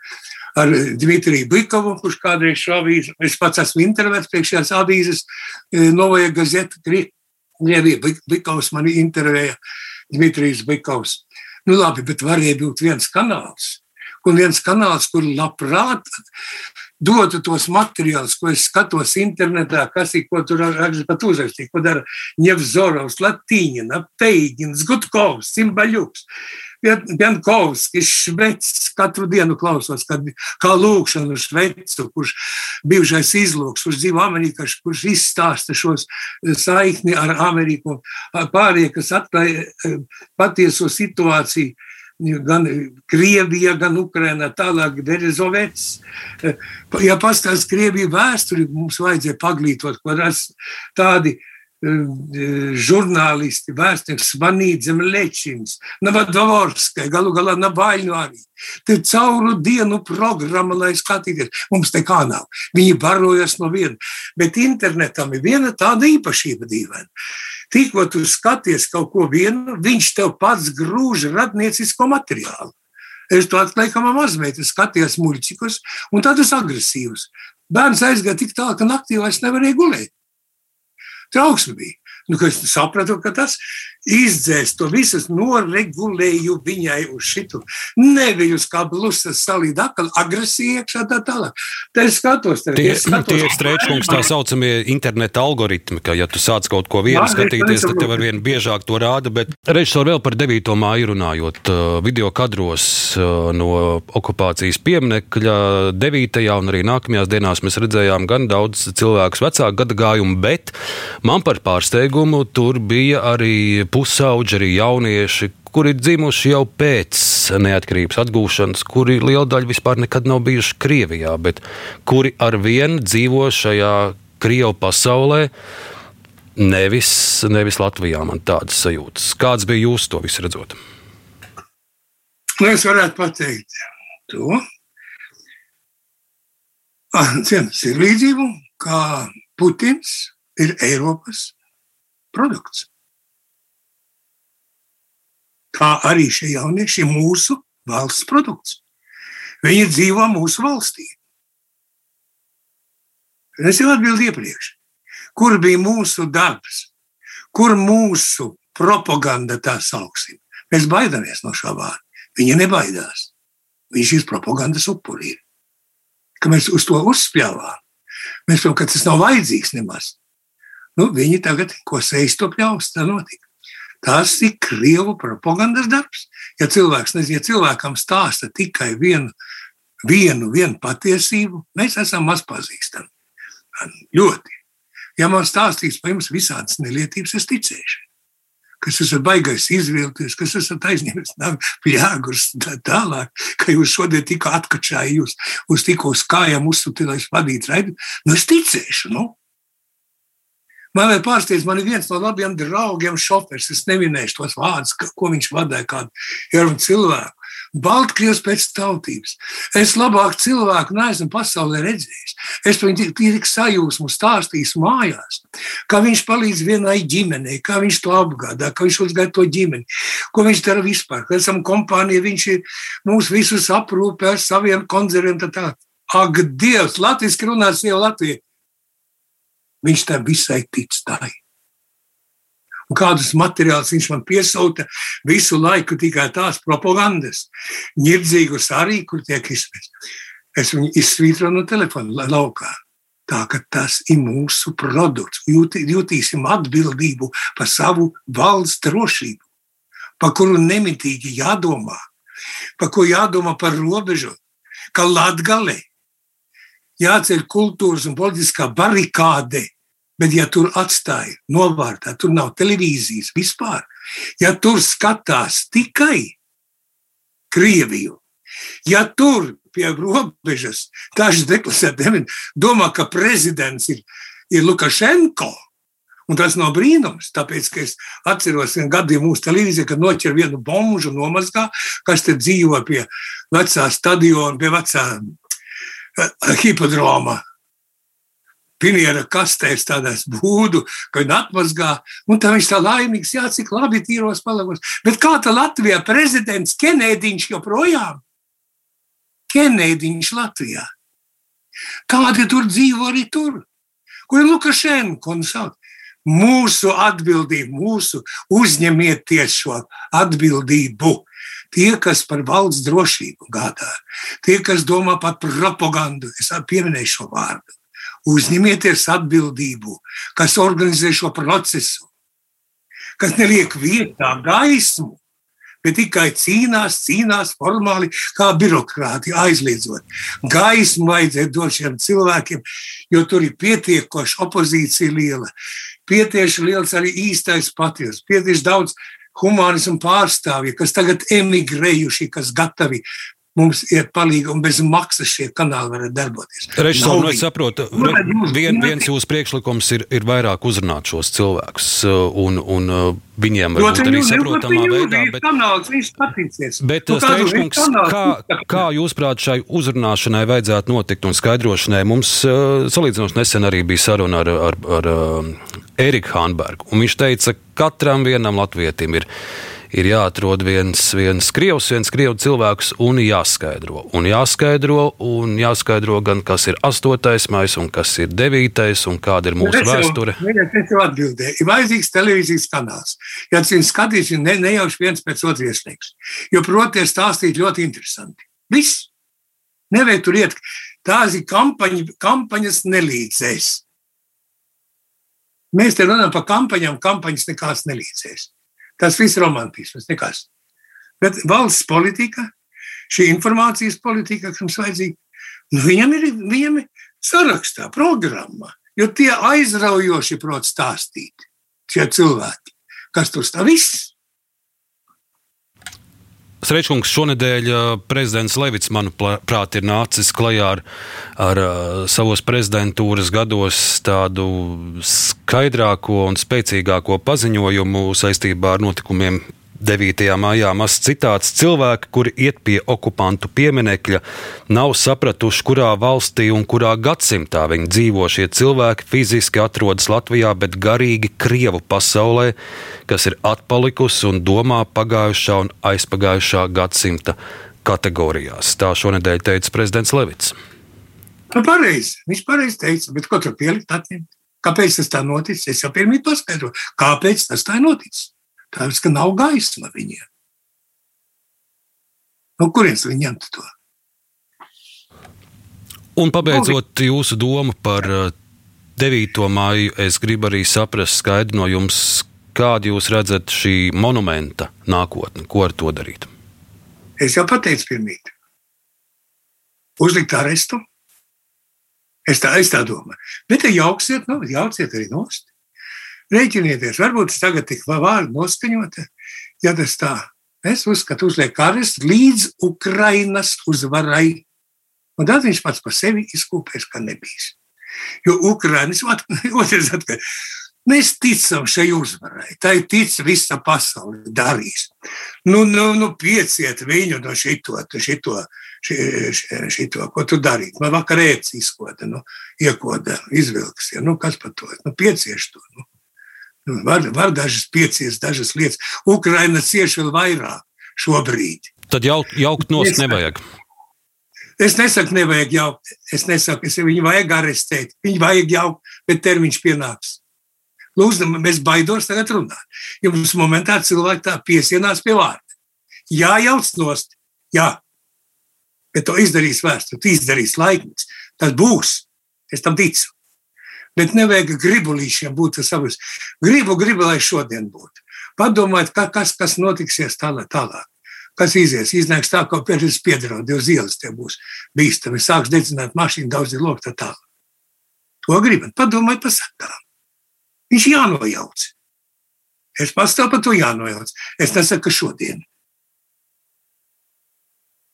ar Dmitriju Bikovu, kurš kādreiz šo avīzi, es pats esmu intervētas priekš šās avīzes, e, novai gazeta, Krievija Bikovs mani intervēja, Dmitrijs Bikovs. Nu labi, bet varēja būt viens kanāls. Un viens kanāls, kur labprāt dotu tos materiālus, ko es skatos internetā, kas ir, ko tur raksta pat uzrakstīt, ko dara Ņevzorovs, Latīņina, Peigins, Gutkovs, Cimbaļuks. Jankovskis, Švecs, katru dienu klausos, kad, kā lūkšanu Švecu, kurš bijušais izlūks, kurš dzīvo Amerikā, kurš izstāsta šos eh, saikni ar Ameriku, pārējie, kas atklāja eh, patieso situāciju gan Krievija, gan Ukraina, tālāk Berezovets. Ja pastāstīs Krieviju vēsturi, mums vajadzēja paglītot, ko tādi žurnālisti, vēsturnieks Svanīdze Lečins, Navadvorskai, galu galā Nabaļņu arī. Te cauru dienu programma, lai skatīties. Mums te kā nav. Viņi barojas no viena. Bet internetam ir viena tāda īpašība dīvaina. Tikko tu skaties kaut ko vienu, viņš tev pats grūž radniecisko materiālu. Es to atklāju, ka manā mazmeita skatījās muļķikus un tādus agresīvus. Bērns aizgāja tik tālu, ka naktī vairs nevarēja gulēt trauksme bija. Nu, es sapratu, ka tas izdzēs to visu, noregulēju viņai uz šitu. Nevis kā blusas salīd atkal agresija iekšā tā tālāk. Tā es skatos. Tā, tie, es skatos tie ir strēčkungs tā saucamie interneta algoritmi, ka ja tu sāc kaut ko vienu skatīties, tad tev ar vien biežāk to rāda, bet režisori vēl par 9. māju runājot, video kadros no okupācijas pieminekļa 9. un arī nākamajās dienās mēs redzējām gan daudz cilvēkus vecāku gadagājumu, bet man par pārsteigumu tur bija arī pusauģi, arī jaunieši, kuri ir dzimuši jau pēc neatkarības atgūšanas, kuri liela daļa vispār nekad nav bijuši Krievijā, bet kuri ar vienu dzīvo šajā Krievu pasaulē. Nevis, nevis Latvijā man tādas sajūtas. Kāds bija jūs to visu redzot? Nu, es varētu pateikt to. Ciems ir līdzību, kā Putins ir Eiropas produkts kā arī šie jaunieši ir mūsu valsts produkts. Viņi dzīvo mūsu valstī. Es jau atbildēju iepriekš, kur bija mūsu darbs, kur mūsu propaganda tā sauksim. Mēs baidāmies no šā vārda. Viņa nebaidās. Viņš ir propagandas upurī. Ka mēs uz to uzspļāvām. Mēs domājam, ka tas nav vajadzīgs nemaz. Nu, viņi tagad, ko sēž to pļaus, tā notika. Tas ir krievu propagandas darbs. Ja cilvēks ja cilvēkam stāsta tikai vienu, vienu, vienu patiesību, mēs esam maz pazīstami. Ļoti. Ja man stāstīs par jums visādas nelietības, es ticēšu. kas esat baigais izvilties, kas esat aizņēmis pļāgus tā tālāk, ka jūs šodien tikko atkačāja jūs uz tikko uz kājām uzsūtīt, lai es vadītu raidi. Nu, es ticēšu, nu. Man vēl pārsteidz, man ir viens no labiem draugiem šofers, es neminēšu tos vārdus, ko viņš vadīja kādu jaunu cilvēku. Baltkrievs pēc tautības. Es labāk cilvēku neesmu pasaulē redzējis. Es viņu tik sajūsmu stāstīju mājās, kā viņš palīdz vienai ģimenei, kā viņš to apgādā, kā viņš uzgāja to ģimeni, ko viņš dara vispār. Kad esam kompānija, viņš ir mūs visus aprūpē ar saviem tā. Ak, Dievs, Latvijas runās jau Latvijā. Viņš tam visai tic tai un kādus materiālus viņš man piesauta visu laiku tikai tās propagandas, ņirdzīgus arī, kur tiek izsmeļs. Es viņu izsvītroju no telefona laukā. Tā ka tas ir mūsu produkts. Jūt, jutīsim atbildību par savu valsts drošību, par kuru nemitīgi jādomā, par ko jādomā par robežu, ka Latgalē jāceļ kultūras un politiskā barikāde Bet, ja tur atstāja novārtā, tur nav televīzijas vispār, ja tur skatās tikai Krieviju, ja tur pie robežas daži deklasēti domā, ka prezidents ir, ir Lukašenko, Un tas nav brīnums, tāpēc, ka es atceros vienu gadījumu mūsu televīzijā, kad noķer vienu bombu un nomazgā, kas te dzīvo pie vecā stadiona, pie vecā hipodroma piniera kastēs, tādās būdu, ka viņi atmazgā. Un tā viņš tā laimīgs, jā, cik labi tīros palagos. Bet kā tā Latvijā prezidents Kenēdiņš joprojām? Kenēdiņš Latvijā. Kādi tur dzīvo arī tur? Kur ir Lukašenko un sauc? Mūsu atbildību, mūsu uzņemieties šo atbildību. Tie, kas par valsts drošību gādā, tie, kas domā par propagandu, es pieminēju šo vārdu Uzņemieties atbildību, kas organizē šo procesu, kas neliek vietā gaismu, bet tikai cīnās, cīnās formāli, kā birokrāti aizliedzot. Gaismu vajadzēja dot šiem cilvēkiem, jo tur ir pietiekoša opozīcija liela. Pietieši liels arī īstais paties, pietieši daudz humānismu pārstāvji, kas tagad emigrējuši, kas gatavi mums ir palīga un bez maksas šie kanāli var darboties. Režisors, nu, es saprotu, vien, viens jūsu priekšlikums ir, ir vairāk uzrunāt šos cilvēkus uh, un, un uh, viņiem varbūt arī saprotamā veidā. Bet, kanāls, viņš patīcies. Bet, nu, Streiškungs, kā, kā jūs prāt šai uzrunāšanai vajadzētu notikt un skaidrošanai? Mums uh, salīdzinoši nesen arī bija saruna ar, ar, ar, ar Eriku Hanbergu, un viņš teica, ka katram vienam latvietim ir ir jāatrod viens, viens krievs, viens krievu cilvēks un jāskaidro. Un jāskaidro, un jāskaidro gan, kas ir astotais maijs, un kas ir devītais, un kāda ir mūsu es vēsture. Es jau atbildēju. Ir vajadzīgs televīzijas kanāls. Ja tas ir skatījis, ne, nejauši viens pēc otru iesniegs. Jo, protams, stāstīt ļoti interesanti. Viss. Nevajag tur iet. Tās ir kampaņa, kampaņas nelīdzēs. Mēs te runājam par kampaņām, kampaņas nekāds nelīdzēs. Tas viss ir romantisms, nekas. Bet valsts politika, šī informācijas politika, kas mums vajadzīga, nu, viņam ir, viņam ir sarakstā, programmā, jo tie aizraujoši prot stāstīt šie cilvēki, kas tur stāv viss. Strečkungs šonadēļ prezidents Levits, manuprāt, ir nācis klajā ar, ar savos prezidentūras gados tādu skaidrāko un spēcīgāko paziņojumu saistībā ar notikumiem 9. maijā mazs citāts: Cilvēki, kuri iet pie okupantu pieminekļa, nav sapratuši, kurā valstī un kurā gadsimtā viņi dzīvo. Šie cilvēki fiziski atrodas Latvijā, bet garīgi Krievu pasaulē, kas ir atpalikusi un domā pagājušā un aizpagājušā gadsimta kategorijās. Tā šonadēļ teica prezidents Levits. Nu, pareizi. Viņš pareizi teica, bet ko tur pielikt? Atņemt? Kāpēc tas tā noticis? Es jau pirmie paskaidroju, kāpēc tas tā noticis. Tāpēc, ka nav gaisma viņiem. No kurienes viņi ņemt to? Un pabeidzot jūsu domu par 9. māju, es gribu arī saprast skaidri no jums, kādu jūs redzat šī monumenta nākotni, ko ar to darīt. Es jau pateicu, pirmīt. Uzlikt arestu. Es tā, es tā domāju. Bet, ja jauksiet, nu, jauciet arī nost. Rēķinieties, varbūt tas tagad tik vārdu noskaņota, ja tas tā. Es uzskatu, uzliek karas līdz Ukrainas uzvarai. Un tad viņš pats par sevi izkūpēs, ka nebijis. Jo Ukrainas otrs atkal. Mēs ticam šai uzvarai. Tā ir tic visa pasaule darīs. Nu, nu, nu pieciet viņu no šito, šito, šito, šito ko tu darīt. Man vakar ēts izkoda, nu, iekoda, izvilks. Ja, nu, kas par to? Nu, piecieš to. Nu. Var, var dažas pieciest, dažas lietas. Ukraina cieši vēl vairāk šobrīd. Tad jaukt, jaukt nost nevajag. Es nesaku, nevajag jaukt. Es nesaku, es viņu vajag arestēt. Viņu vajag jaukt, bet termiņš pienāks. Lūdzu, mēs baidos tagad runāt. Jums momentā cilvēki tā piesienās pie vārda. Jā, jauc nost, jā. Bet to izdarīs vēsture, to izdarīs laikmets. Tas būs. Es tam ticu. Bet nevajag gribulīšiem būt savus. Gribu, gribu, lai šodien būtu. Padomājiet, kas, kas notiksies tālāk. tālāk. Kas izies? Iznāks tā, ka tam piedraud, uz ielas tie būs bīstami. Sāks dedzināt mašīnu, daudz ir lokta tālāk. To gribat. Padomājiet par sakām. Viņš jānojauc. Es pastāvu par to jānojauc. Es nesaku, ka šodien.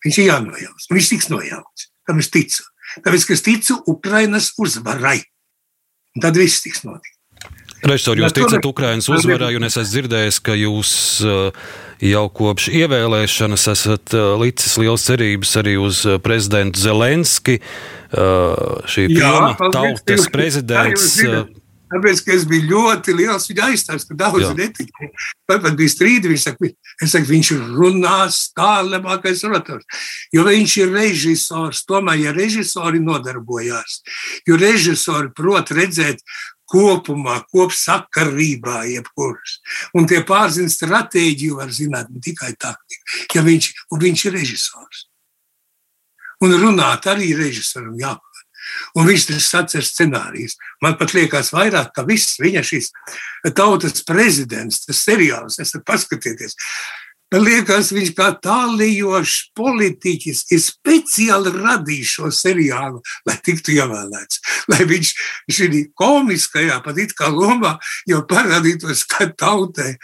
Viņš ir jānojauc. Viņš tiks nojauts. Tam es ticu. Tāpēc, ka es ticu Ukrainas uzvarai. Un tad viss tiks notikt. Režisori, jūs ticat Ukraiņas uzvarai, un es esmu dzirdējis, ka jūs uh, jau kopš ievēlēšanas esat uh, licis liels cerības arī uz uh, prezidentu Zelenski. Šī filma Tautas prezidents. Tāpēc, ka es biju ļoti liels viņa aizstāvis, ka daudz netika. Pat bija strīdi, viņš saka, es saku, viņš runās kā labākais orators. Jo viņš ir režisors, tomēr, ja režisori nodarbojās, jo režisori prot redzēt kopumā, kopsakarībā, jebkuras. Un tie pārzina stratēģiju, var zināt ne tikai taktiku, ja viņš, viņš ir režisors. Un runāt arī režisoram jāpārāk. Un viņš tas atcer scenārijus. Man pat liekas, vairāk ka viss viņa šis tautas prezidents, tas seriāls, esat paskatieties. Man liekas, viņš kā tālējošs politiķis ir speciāli radījis šo seriālu, lai tiktu ievēlēts. Lai viņš šī komiskajā, pat it kā lomā, jau parādītos kā tautai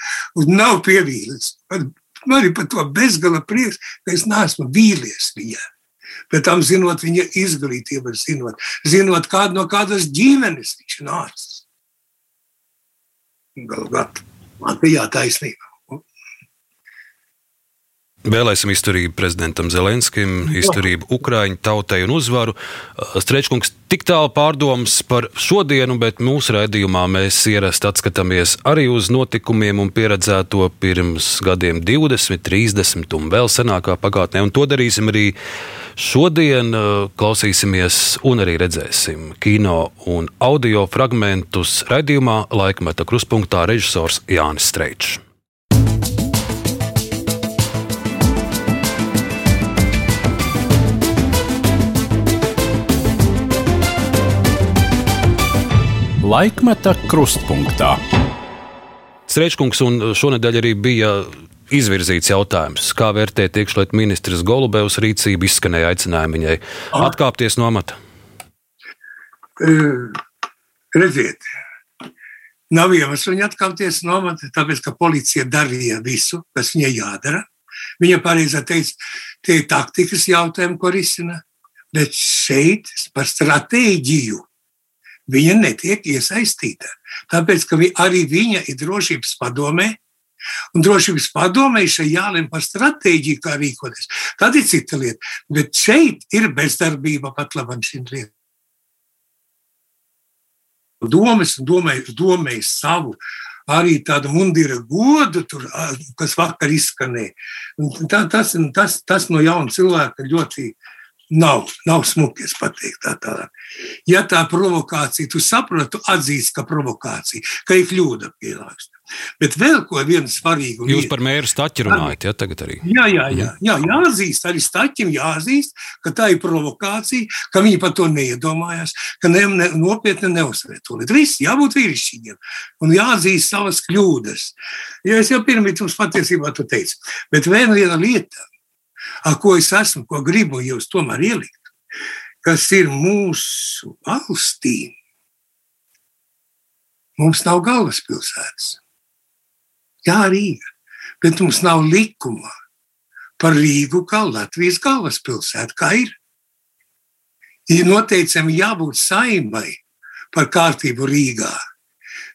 un nav pievīlis. Man, man ir par to bezgala prieks, ka es neesmu vīlies viņai bet tam zinot viņa izglītību, zinot, zinot kādu no kādas ģimenes viņš nācis. Galvāt, man bija taisnība. Vēlēsim izturību prezidentam Zelenskim, izturību Ukraiņu tautai un uzvaru. Strečkungs tik tālu pārdomas par šodienu, bet mūsu raidījumā mēs ierasti atskatāmies arī uz notikumiem un pieredzēto pirms gadiem 20, 30 un vēl senākā pagātnē. Un to darīsim arī šodien. Klausīsimies un arī redzēsim kino un audio fragmentus raidījumā Laikmeta kruspunktā režisors Jānis Streičs. Laikmeta krustpunktā. Strečkungs un šonadēļ arī bija izvirzīts jautājums, kā vērtēt iekšlietu ministrs Golubevs rīcību, izskanēja aicinājumi viņai atkāpties no amata. Uh, redziet, nav iemesls viņai atkāpties no amata, tāpēc ka policija darīja visu, kas viņai jādara. Viņa pareizi teica, tie ir taktikas jautājumi, ko risina. Bet šeit par stratēģiju viņa netiek iesaistīta. Tāpēc, ka arī viņa ir drošības padomē, un drošības padomē šai jālem par stratēģiju, kā rīkoties. Tad ir cita lieta. Bet šeit ir bezdarbība pat labam šīm lietām. Domas, domāju, domāju savu, arī tādu mundīra godu, tur, kas vakar izskanēja. Tas, tas, tas no jauna cilvēka ļoti Nav, nav smuki, es pateiktu tā tālāk. Ja tā provokācija, tu saproti, tu atzīsti, ka provokācija, ka ir kļūda pieļausta. Bet vēl ko vienu svarīgu lietu. Jūs par mēru staķi runājat, ja tagad arī? Jā, jā, jā, jā jāatzīst, arī staķim jāatzīst, ka tā ir provokācija, ka viņi par to neiedomājās, ka ne, ne, nopietni neuzsver to. Viss jābūt vīrišķīgiem un jāatzīst savas kļūdas. Ja es jau pirmie jums patiesībā to teicu. Bet vēl viena lieta, ar ko es esmu, ko gribu jūs tomēr ielikt, kas ir mūsu valstī. Mums nav galvaspilsētas. Jā, Rīga, bet mums nav likuma par Rīgu kā Latvijas galvaspilsētu, kā ir. Ir noteicami jābūt saimai par kārtību Rīgā,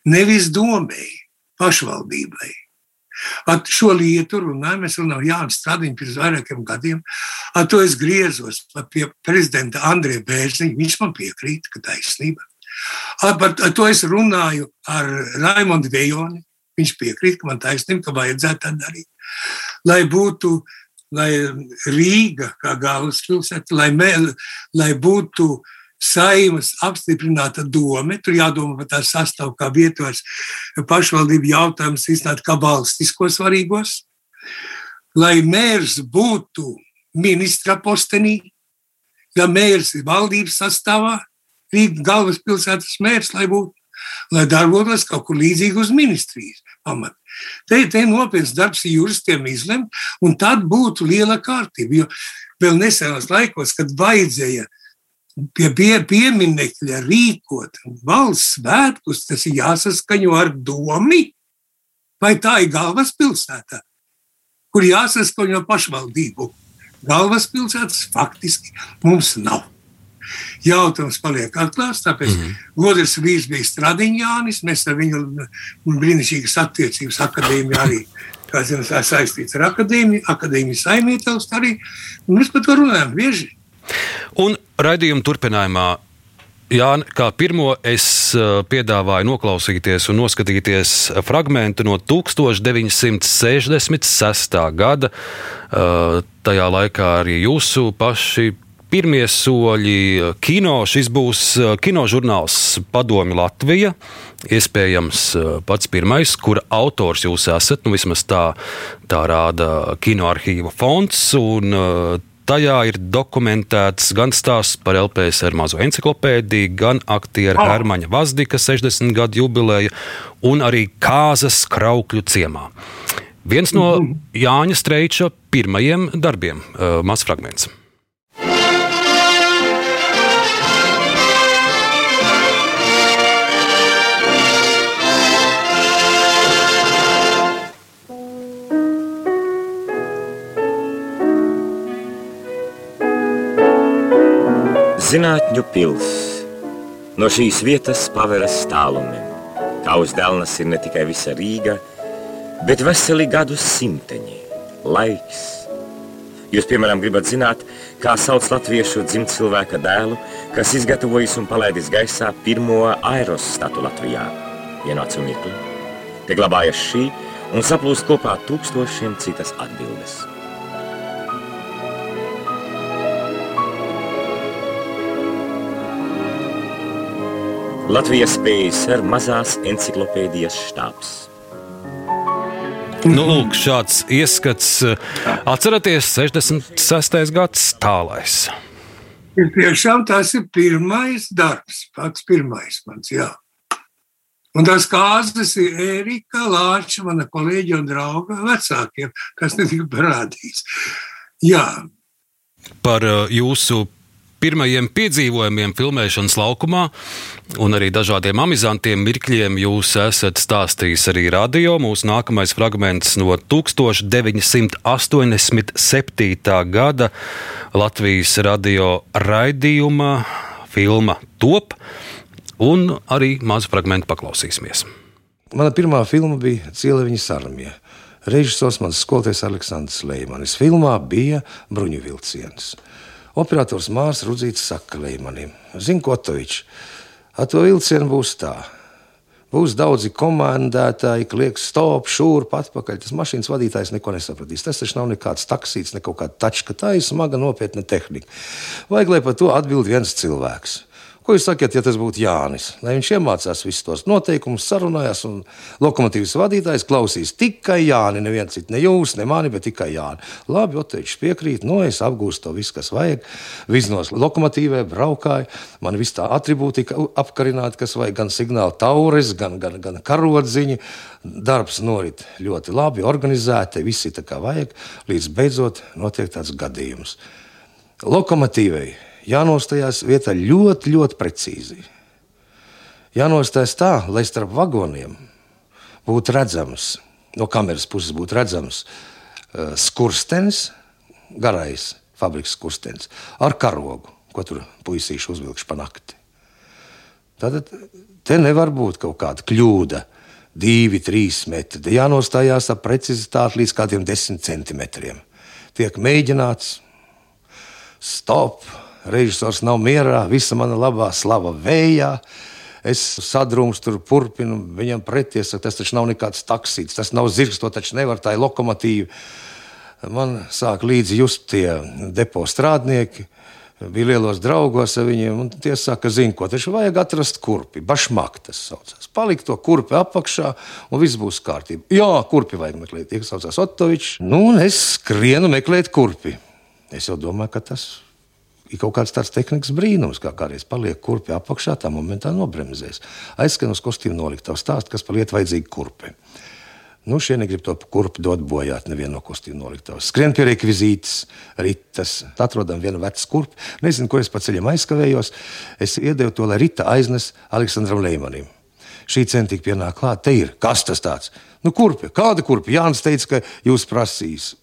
nevis domēji, pašvaldībai. Ar šo lietu runājam, mēs runājam, Jānis Stradiņš pirms vairākiem gadiem. Ar to es griezos pie prezidenta Andrija Bērziņa. Viņš man piekrīt, ka taisnība. Ar, ar, ar to es runāju ar Raimondu Vejoni. Viņš piekrīt, ka man taisnība, ka vajadzētu tā darīt. Lai būtu lai Rīga kā galvaspilsēta, lai, mē, lai būtu saimas apstiprināta doma, tur jādomā par tā sastāvu kā vietos pašvaldību jautājums izstāt kā valstiskos svarīgos, lai mērs būtu ministra postenī, ja mērs ir valdības sastāvā, Rīgas galvaspilsētas mērs, lai būtu, lai darbotos kaut kur līdzīgi uz ministrijas pamatu. Te ir nopietns darbs juristiem izlemt, un tad būtu liela kārtība. Jo vēl nesenos laikos, kad vajadzēja pie, pie pieminekļa rīkot valsts svētkus, tas ir jāsaskaņo ar domu. Vai tā ir galvaspilsēta, kur jāsaskaņo pašvaldību? Galvaspilsētas faktiski mums nav. Jautājums paliek atklāts, tāpēc mm -hmm. Godrs vīrs bija Stradiņānis, mēs ar viņu brīnišķīgas attiecības akadēmijā arī zināt, saistīts ar akadēmiju, akadēmijas saimniecības arī. Mēs par to runājam bieži. Un raidījuma turpinājumā Jā, kā pirmo es piedāvāju noklausīties un noskatīties fragment no 1966. gada. Tajā laikā arī jūsu paši pirmie soļi kino. Šis būs eh, kinožurnāls Padomi Latvija. Iespējams, eh, pats pirmais, kura autors jūs esat. Nu, vismaz tā, tā rāda kinoarchīva fonds. Un, eh, Tajā ir dokumentēts gan stāsts par LPSR mazo encyklopēdiju, gan aktieru oh. Hermaņa Vazdika 60 gadu jubileja un arī kāzas kraukļu ciemā. Viens no mhm. Jāņa Streiča pirmajiem darbiem, uh, mazs fragments. Zinātņu pils. No šīs vietas paveras tālumiem. Tā uz Dēlnas ir ne tikai visa Rīga, bet veseli gadu simteņi. Laiks. Jūs, piemēram, gribat zināt, kā sauc latviešu dzimt cilvēka dēlu, kas izgatavojis un palaidis gaisā pirmo aerostatu Latvijā. Ienāca mirkli. Te glabājas šī un saplūst kopā tūkstošiem citas atbildes. Latvijas PSR mazās encyklopēdijas štābs. Nu, lūk, šāds ieskats. Atcerieties, 66. gads tālais. Ir tiešām tas ir pirmais darbs, pats pirmais mans, jā. Un tas kāzas ir Erika Lāča, mana kolēģa un drauga vecākiem, kas netika parādījis. Jā. Par uh, jūsu pirmajiem piedzīvojumiem filmēšanas laukumā un arī dažādiem amizantiem mirkļiem jūs esat stāstījis arī radio. Mūsu nākamais fragments no 1987. gada Latvijas radio raidījuma filma Top, un arī mazu fragmentu paklausīsimies. Mana pirmā filma bija Cieleviņas armija. Režisors mans skolotājs Aleksandrs Leimanis. Filmā bija bruņuvilciens. Operators Mārs Rudzīts saka Leimanim, zini, ko Tovičs, ar to vilcienu būs tā. Būs daudzi komandētāji, klieks stop, šūp, atpakaļ. Tas mašīnas vadītājs neko nesapratīs. Tas taču nav nekāds taksīts, ne kaut kāda tačka. Tā ir smaga, nopietna tehnika. Vajag, lai par to atbild viens cilvēks. Ko jūs sakat, ja tas būtu Jānis? Lai viņš iemācās visus tos noteikumus, sarunājās, un lokomotīvas vadītājs klausīs tikai Jāni. Neviens cits, ne jūs, ne mani, bet tikai Jāni. Labi, Otečs piekrīt, no es apgūstu to visu, kas vajag. Viznos lokomotīvē braukāju, man viss tā atribūtika apkarināta, kas vajag gan signāla taures, gan, gan, gan karodziņi. Darbs norit ļoti labi, organizēti, visi tā kā vajag, līdz beidzot notiek tāds gadījums. Lokomotīvei jānostājās vietā ļoti, ļoti precīzi. Jānostājas tā, lai starp vagoniem būtu redzams, no kameras puses būtu redzams uh, skurstenis, garais fabriks skurstenis ar karogu, ko tur puisīši uzvilkšu pa nakti. Tad te nevar būt kaut kāda kļūda. Divi, trīs metri. Te jānostājās ar precizitāti līdz kādiem desmit centimetriem. Tiek mēģināts, stop, režisors nav mierā, visa mana labā slava vējā. Es sadrūmu, tur turpinu viņam pretī. Tas taču nav nekāds taksīts, tas nav zirgs, to taču nevar, tā ir lokomotīva. Man sāk līdzi just tie depo strādnieki. Bija lielos draugos ar viņiem, un tie saka, zina, ko taču vajag atrast kurpi. Bašmak tas saucās. Palikt to kurpi apakšā, un viss būs kārtībā. Jā, kurpi vajag meklēt. Tie saucās Otovičs. Nu, un es skrienu meklēt kurpi. Es jau domāju, ka tas ir kaut kāds tāds tehnikas brīnums, kā kādreiz paliek kurpi apakšā, tā momentā nobremzēs. Aizskan uz kostīmu noliktavu stāstu, kas par lietu vajadzīga kurpi. Nu, šie negrib to kurpi dot bojāt nevienu no kostīmu noliktavas. Skrien pie rekvizītes, ritas, atrodam vienu vecu kurpi. Nezinu, ko es pa ceļam aizkavējos. Es iedevu to, lai rita aiznes Aleksandram Leimanim. Šī tik pienāk klāt, te ir. Kas tas tāds? Nu, kurpi, kāda kurpi? Jānis teica, ka jūs prasīs.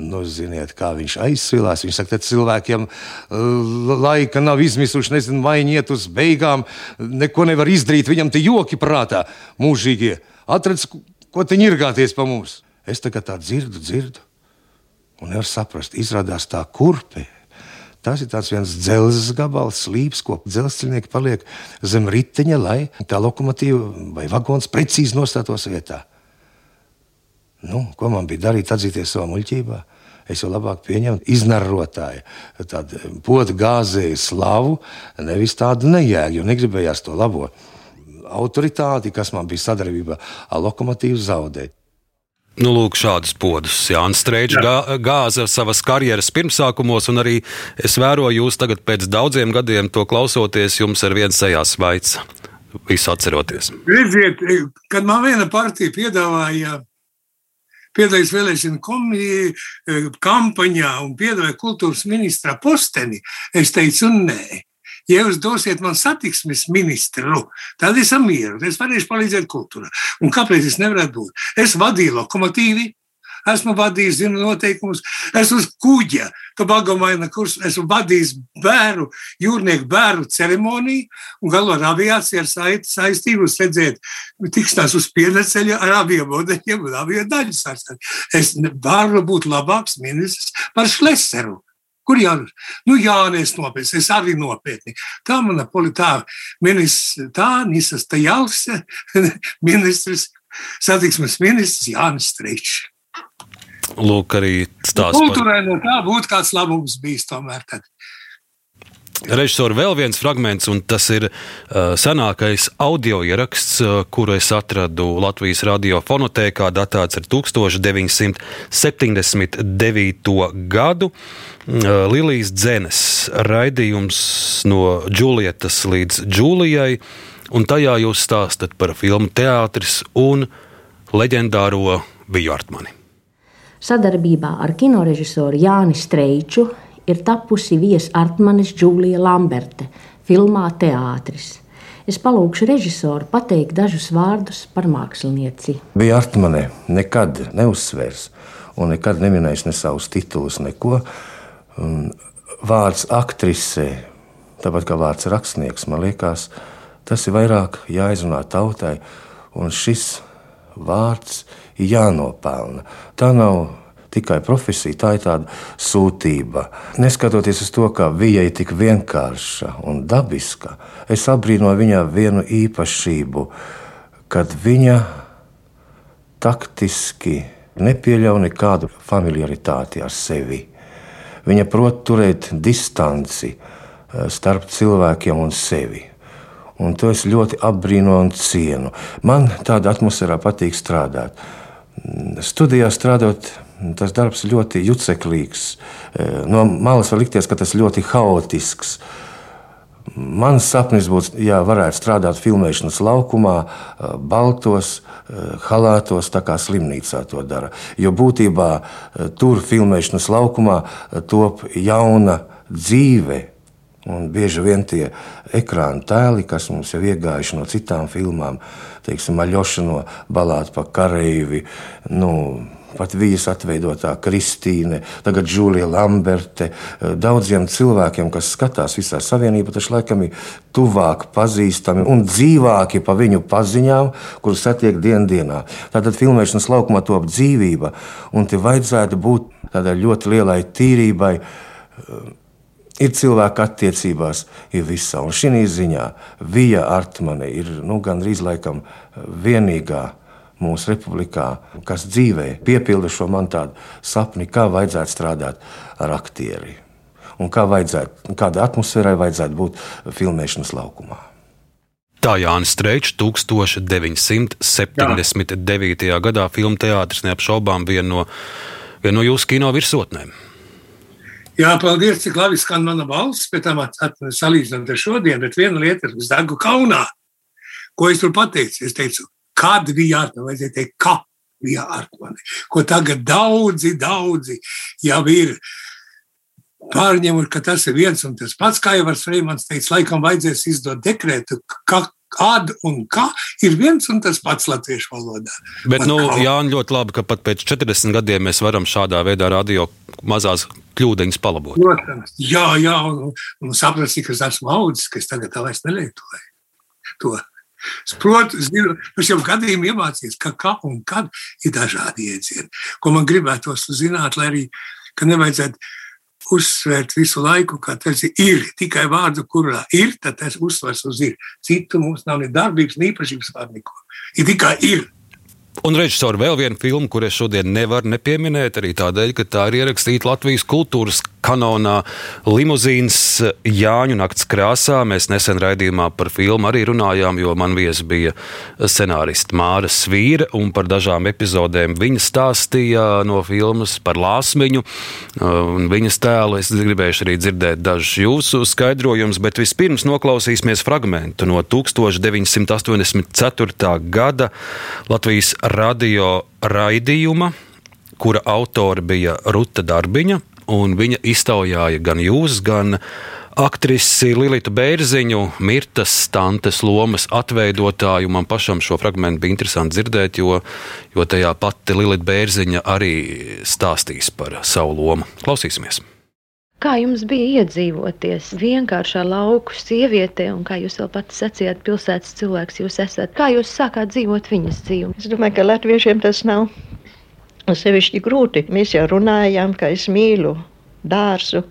Nu, ziniet, kā viņš aizsvilās. Viņš saka, ka cilvēkiem uh, laika nav izmisuši, nezinu, maiņiet uz beigām, neko nevar izdarīt. Viņam te joki prātā, mūžīgie. Atrads, ko te ņirgāties pa mums. Es tagad tā dzirdu, dzirdu, un nevaru saprast, izrādās tā kurpe. Tas ir viens dzelzceļa gabals, slīps, ko dzelzceļnieki paliek zem riteņa, lai tā lokomotīva vai vagons precīzi nostātos vietā. Nu, ko man bija darīt, atzīties savā muļķībā? Es jau labāk pieņemtu iznarrotāju, tādu podu gāzēju slavu, nevis tādu nejēgu, jo negribējās to labo autoritāti, kas man bija sadarbībā ar lokomotīvu zaudēt. Nu, lūk, šādus podus Jānis Strēčs gā, gāza savas karjeras pirmsākumos, un arī es vēroju jūs tagad pēc daudziem gadiem to klausoties, jums ar viens sejās vaids. Visu atceroties. Redziet, kad man viena partija piedāvāja piedalījās vēlēšanu eh, kampaņā un piedāvāja kultūras ministra posteni, es teicu, nē. Ja jūs dosiet man satiksmes ministru, tad es amieru, es varēšu palīdzēt kultūrai. Un kāpēc es nevarētu būt? Es vadīju lokomotīvi, esmu vadījis, zinu noteikumus, esmu uz kuģa, Tobagomaina kursu, esmu vadījis bērnu, jūrnieku bērnu ceremoniju, un galu ar aviāciju ar saistību redzēt, tikšanās uz pieneceļa ar avio modeļiem un avio daļu sastāvā. Es varu būt labāks ministrs par šleseru. Kur Jānis? Nu, Jānis nopietni, es arī nopietni. Tā mana politāra ministrs, tā Nisas Tajāls, ministrs, satiksmes ministrs Jānis Streičs. Lūk, arī stāsts. Kultūrai par... no tā būtu kāds labums bijis tomēr. Tad. Režisori vēl viens fragments, un tas ir uh, senākais audio ieraksts, uh, kuru es atradu Latvijas radiofonotēkā, datēts ar 1979. gadu. Uh, Lilijas Dzenes raidījums no Džulietas līdz Džulijai, un tajā jūs stāstat par filmu teātris un leģendāro Viju Artmani. Sadarbībā ar kinorežisoru Jāni Streiču ir tapusi viesis Artmanis Džūlija Lamberte filmā Teātris. Es palūkšu režisoru pateikt dažus vārdus par mākslinieci. Bija Artmane nekad neuzsvērs un nekad neminējis ne savus titulus, neko. Vārds aktrise, tāpat kā vārds rakstnieks, man liekas, tas ir vairāk jāizrunā tautai, un šis vārds ir jānopelna. Tā nav tikai profesija, tā ir tāda sūtība. Neskatoties uz to, ka viņa ir tik vienkārša un dabiska, es apbrīnoju viņā vienu īpašību, kad viņa taktiski nepieļauj nekādu familiaritāti ar sevi. Viņa prot turēt distanci eh, starp cilvēkiem un sevi. Un to es ļoti apbrīnoju un cienu. Man tādā atmosfērā patīk strādāt. Studijā strādājot, tas darbs ļoti juceklīgs. E, no malas var likties, ka tas ļoti haotisks. Mans sapnis būtu, ja varētu strādāt filmēšanas laukumā, e, baltos, e, halātos, tā kā slimnīcā to dara. Jo būtībā tur filmēšanas laukumā top jauna dzīve, Un bieži vien tie ekrāna tēli, kas mums jau iegājuši no citām filmām, teiksim, Aļoša no balāta pa kareivi, nu, pat vīzas atveidotā Kristīne, tagad Žulija Lamberte. Daudziem cilvēkiem, kas skatās visā savienībā, tas laikam ir tuvāk pazīstami un dzīvāki pa viņu paziņām, kurus satiek dien dienā. Tātad filmēšanas laukumā top dzīvība, un te vajadzētu būt tādai ļoti lielai tīrībai. Ir cilvēka attiecībās, ir visā. Un šī ziņā Vija Artmane ir nu, gandrīz laikam vienīgā mūsu republikā, kas dzīvē piepilda šo man tādu sapni, kā vajadzētu strādāt ar aktieri un kā vajadzētu, kāda atmosfērai vajadzētu būt filmēšanas laukumā. Tā Jānis Streičs 1979. Jā. gadā filmu teātris neapšaubām viena no, vien no jūsu kino virsotnēm. Jā, paldies, cik labi skan mana balss, pēc tam salīdzinot ar šodien, bet viena lieta ir, es degu kaunā. Ko es tur pateicu? Es teicu, kad bija ārtmane, vajadzēja teikt, ka bija ārtmane, ko tagad daudzi, daudzi jau ir pārņemuši, ka tas ir viens un tas pats, kā jau Vars Freimans teica, laikam vajadzēs izdot dekrētu, ka Kad un kā ir viens un tas pats latviešu valodā. Bet, nu. Jāni, ļoti labi, ka pat pēc 40 gadiem mēs varam šādā veidā radio mazās kļūdaņas palabot. Protams, jā, jā, un, un saprast, ka es esmu audzis, ka es tagad tā vairs nelietoju to. Es protu, zinu, es jau gadiem iemācījos, ka kā un kad ir dažādi iedzieni, ko man gribētos zināt, lai arī, nevajadzētu uzsvērt visu laiku, ka tas ir tikai vārdu kurā ir, tad tas uzsvars uz ir. Citu mums nav ne darbības, ne īpašības vārdu neko. Ir tikai ir. Un režisori vēl viena filma, kur es šodien nevaru nepieminēt, arī tādēļ, ka tā ir ierakstīta Latvijas kultūras kanonā Limuzīnas Jāņu nakts krāsā. Mēs nesen raidījumā par filmu arī runājām, jo man viesi bija scenārista Māra Svīra, un par dažām epizodēm viņa stāstīja no filmas par Lāsmiņu un viņas tēlu. Es gribēju arī dzirdēt dažus jūsu skaidrojumus, bet vispirms noklausīsimies fragmentu no 1984. gada Latvijas radio raidījuma, kura autora bija Ruta Darbiņa un viņa iztaujāja gan jūs, gan aktrisi Lilītu Bērziņu, Mirtas Stantes lomas atveidotāju. Man pašam šo fragment bija interesanti dzirdēt, jo, jo tajā pati Lilīta Bērziņa arī stāstīs par savu lomu. Klausīsimies! Kā jums bija iedzīvoties vienkāršā lauku sievietē, un kā jūs vēl pats sacījāt, pilsētas cilvēks jūs esat? Kā jūs sākāt dzīvot viņas dzīvi? Es domāju, ka latviešiem tas nav sevišķi grūti. Mēs jau runājām, ka es mīlu dārzu.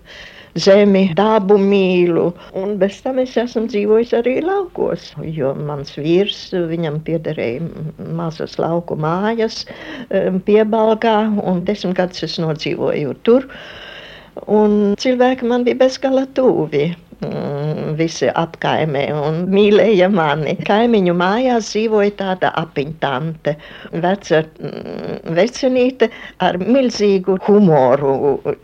Zemi, dabu mīlu, un bez tam es esmu dzīvojis arī laukos. Jo mans vīrs, viņam piederēja mazas lauku mājas, piebalgā, un desmit gadus es nodzīvoju tur. Un cilvēki man bija bezgala tuvi. Mm, visi apkaimē un mīlēja mani. Kaimiņu mājās dzīvoja tāda apiņtante, veca mm, vecinīte ar milzīgu humoru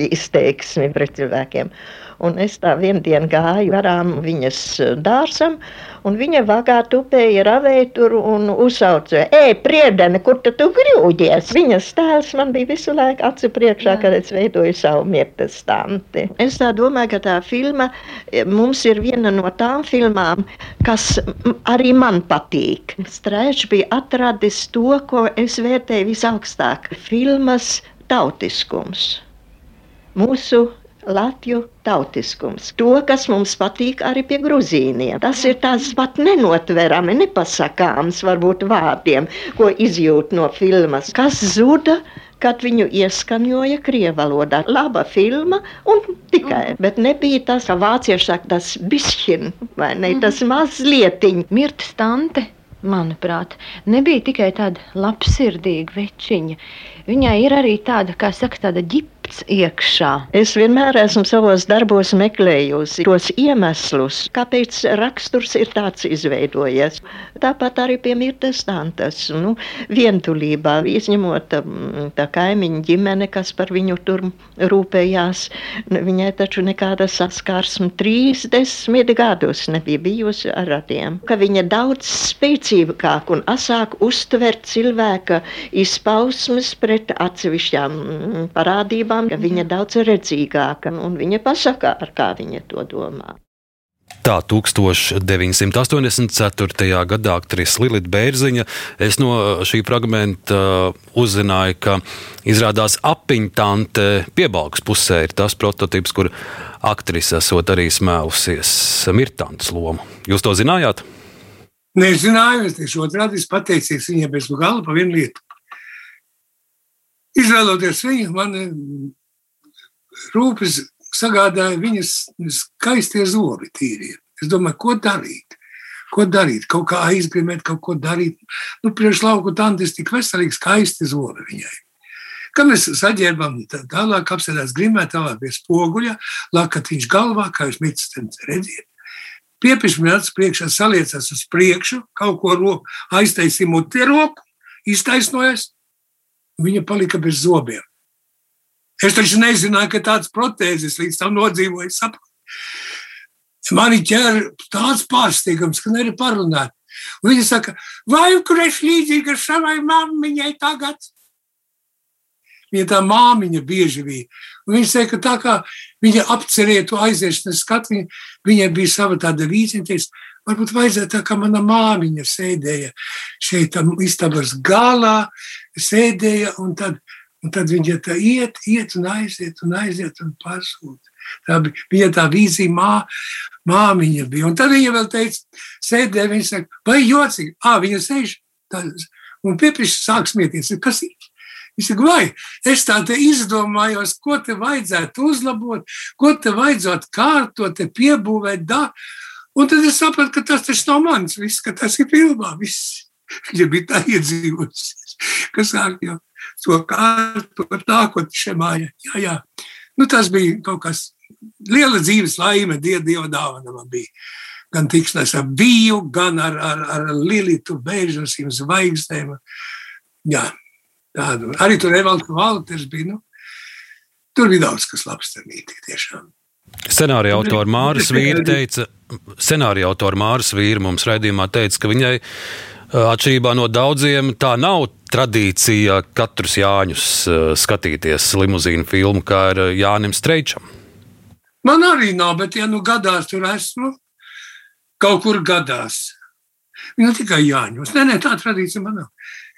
izteiksmi pret cilvēkiem. Un es tā vienu dienu gāju garām viņas dārzam, un viņa vagā tupēja ravēja tur un uzsauca, ej, priedene, kur tu grūdies? Viņas tēls man bija visu laiku acu priekšā, kad es veidoju savu mirtestanti. Es tā domāju, ka tā filma e, mums ir viena no tām filmām, kas arī man patīk. Strēčs bija atradis to, ko es vērtēju visaugstāk. Filmas tautiskums. Mūsu Latviju tautiskums. To, kas mums patīk arī pie gruzīniem. Tas ir tāds pat nenotverami, nepasakāms varbūt vārdiem, ko izjūt no filmas. Kas zuda? kad viņu ieskaņoja krievu valodā. Laba filma, un tikai. Bet nebija tas, kā vācieši saka, tas bišķiņš, vai ne? Tas mazlietiņš. Mirta stante, manuprāt, nebija tikai tāda labsirdīga večiņa. Viņai ir arī tāda, kā saka, tāda ģipa ielikts iekšā. Es vienmēr esmu savos darbos meklējusi tos iemeslus, kāpēc raksturs ir tāds izveidojies. Tāpat arī pie Mirtes Tantas, nu, vientulībā, izņemot tā kaimiņu ģimene, kas par viņu tur rūpējās. Viņai taču nekāda saskarsme 30 gadus nebija bijusi ar radiem. Ka viņa daudz spēcīgāk un asāk uztver cilvēka izpausmes pret atsevišķām parādībām domām, ka viņa daudz redzīgāka un viņa pasaka, ar kā viņa to domā. Tā 1984. gadā aktrise Lilita Bērziņa. Es no šī fragmenta uzzināju, ka izrādās apiņtante piebalgas pusē ir tas prototyps, kur aktrise esot arī smēlusies Mirtantas lomu. Jūs to zinājāt? Nezināju, es tieši otrādi es pateicīgs viņai bez gala par vienu lietu. Izvēloties viņu, man rūpes sagādāja viņas skaistie zobi tīrie. Es domāju, ko darīt? Ko darīt? Kaut kā aizgrimēt, kaut ko darīt. Nu, priekš lauku tantes tik veselīgi skaisti zobi viņai. Kad mēs saģērbām tālāk, apsēdās grimētavā pie spoguļa, lakatiņš galvā, kā jūs mīts redziet. Piepišķi acis priekšā saliecās uz priekšu, kaut ko aiztaisīja mutē roku, iztaisnojas, viņa palika bez zobiem. Es taču nezināju, ka tāds protēzis līdz tam nodzīvoja saprot. Mani ķēra tāds pārsteigums, ka nevar parunāt. Un viņa saka, vai kur es līdzīga savai mammiņai tagad? Viņa tā māmiņa bieži bija. Un viņa teica, ka tā kā viņa apcerēja to aiziešanas skatu, viņa, viņai bija sava tāda vīziņa, varbūt vajadzētu tā kā mana māmiņa sēdēja šeit istabas galā, sēdēja un tad Un tad viņa tā iet, iet un aiziet, un aiziet un pazūd. Tā bija tā vīzija, mā, māmiņa bija. Un tad viņa vēl teica, sēdē, viņa saka, vai jocīgi? Ā, viņa sēž tā, un piepriekš sāk smieties. Kas ir? Es saku, vai es tā te izdomājos, ko te vajadzētu uzlabot, ko te vajadzētu kārtot, te piebūvēt, da. Un tad es sapratu, ka tas taču nav mans, viss, ka tas ir filmā, viss. Viņa bija tā iedzīvojusies, ka sāk jau to kārtot nākotnē šai mājai. Jā, jā. Nu, tas bija kaut kas liela dzīves laime, die, Dieva dāvana man bija. Gan tikšanās ar biju, gan ar, ar, ar Lilitu, bēžasim zvaigznēm. Jā, tādu. Arī tur Evalds Valters bija. Nu, tur bija daudz kas labs starpīgi tiešām. Scenārija autora Māras Vīra teica, scenārija autora Māras Vīra mums raidījumā teica, ka viņai atšķirībā no daudziem tā nav tradīcija katrus Jāņus skatīties limuzīnu filmu, kā ir Jānim Streičam? Man arī nav, bet, ja nu gadās tur esmu, kaut kur gadās. Ne tikai Jāņos. Nē, nē, tā tradīcija man nav.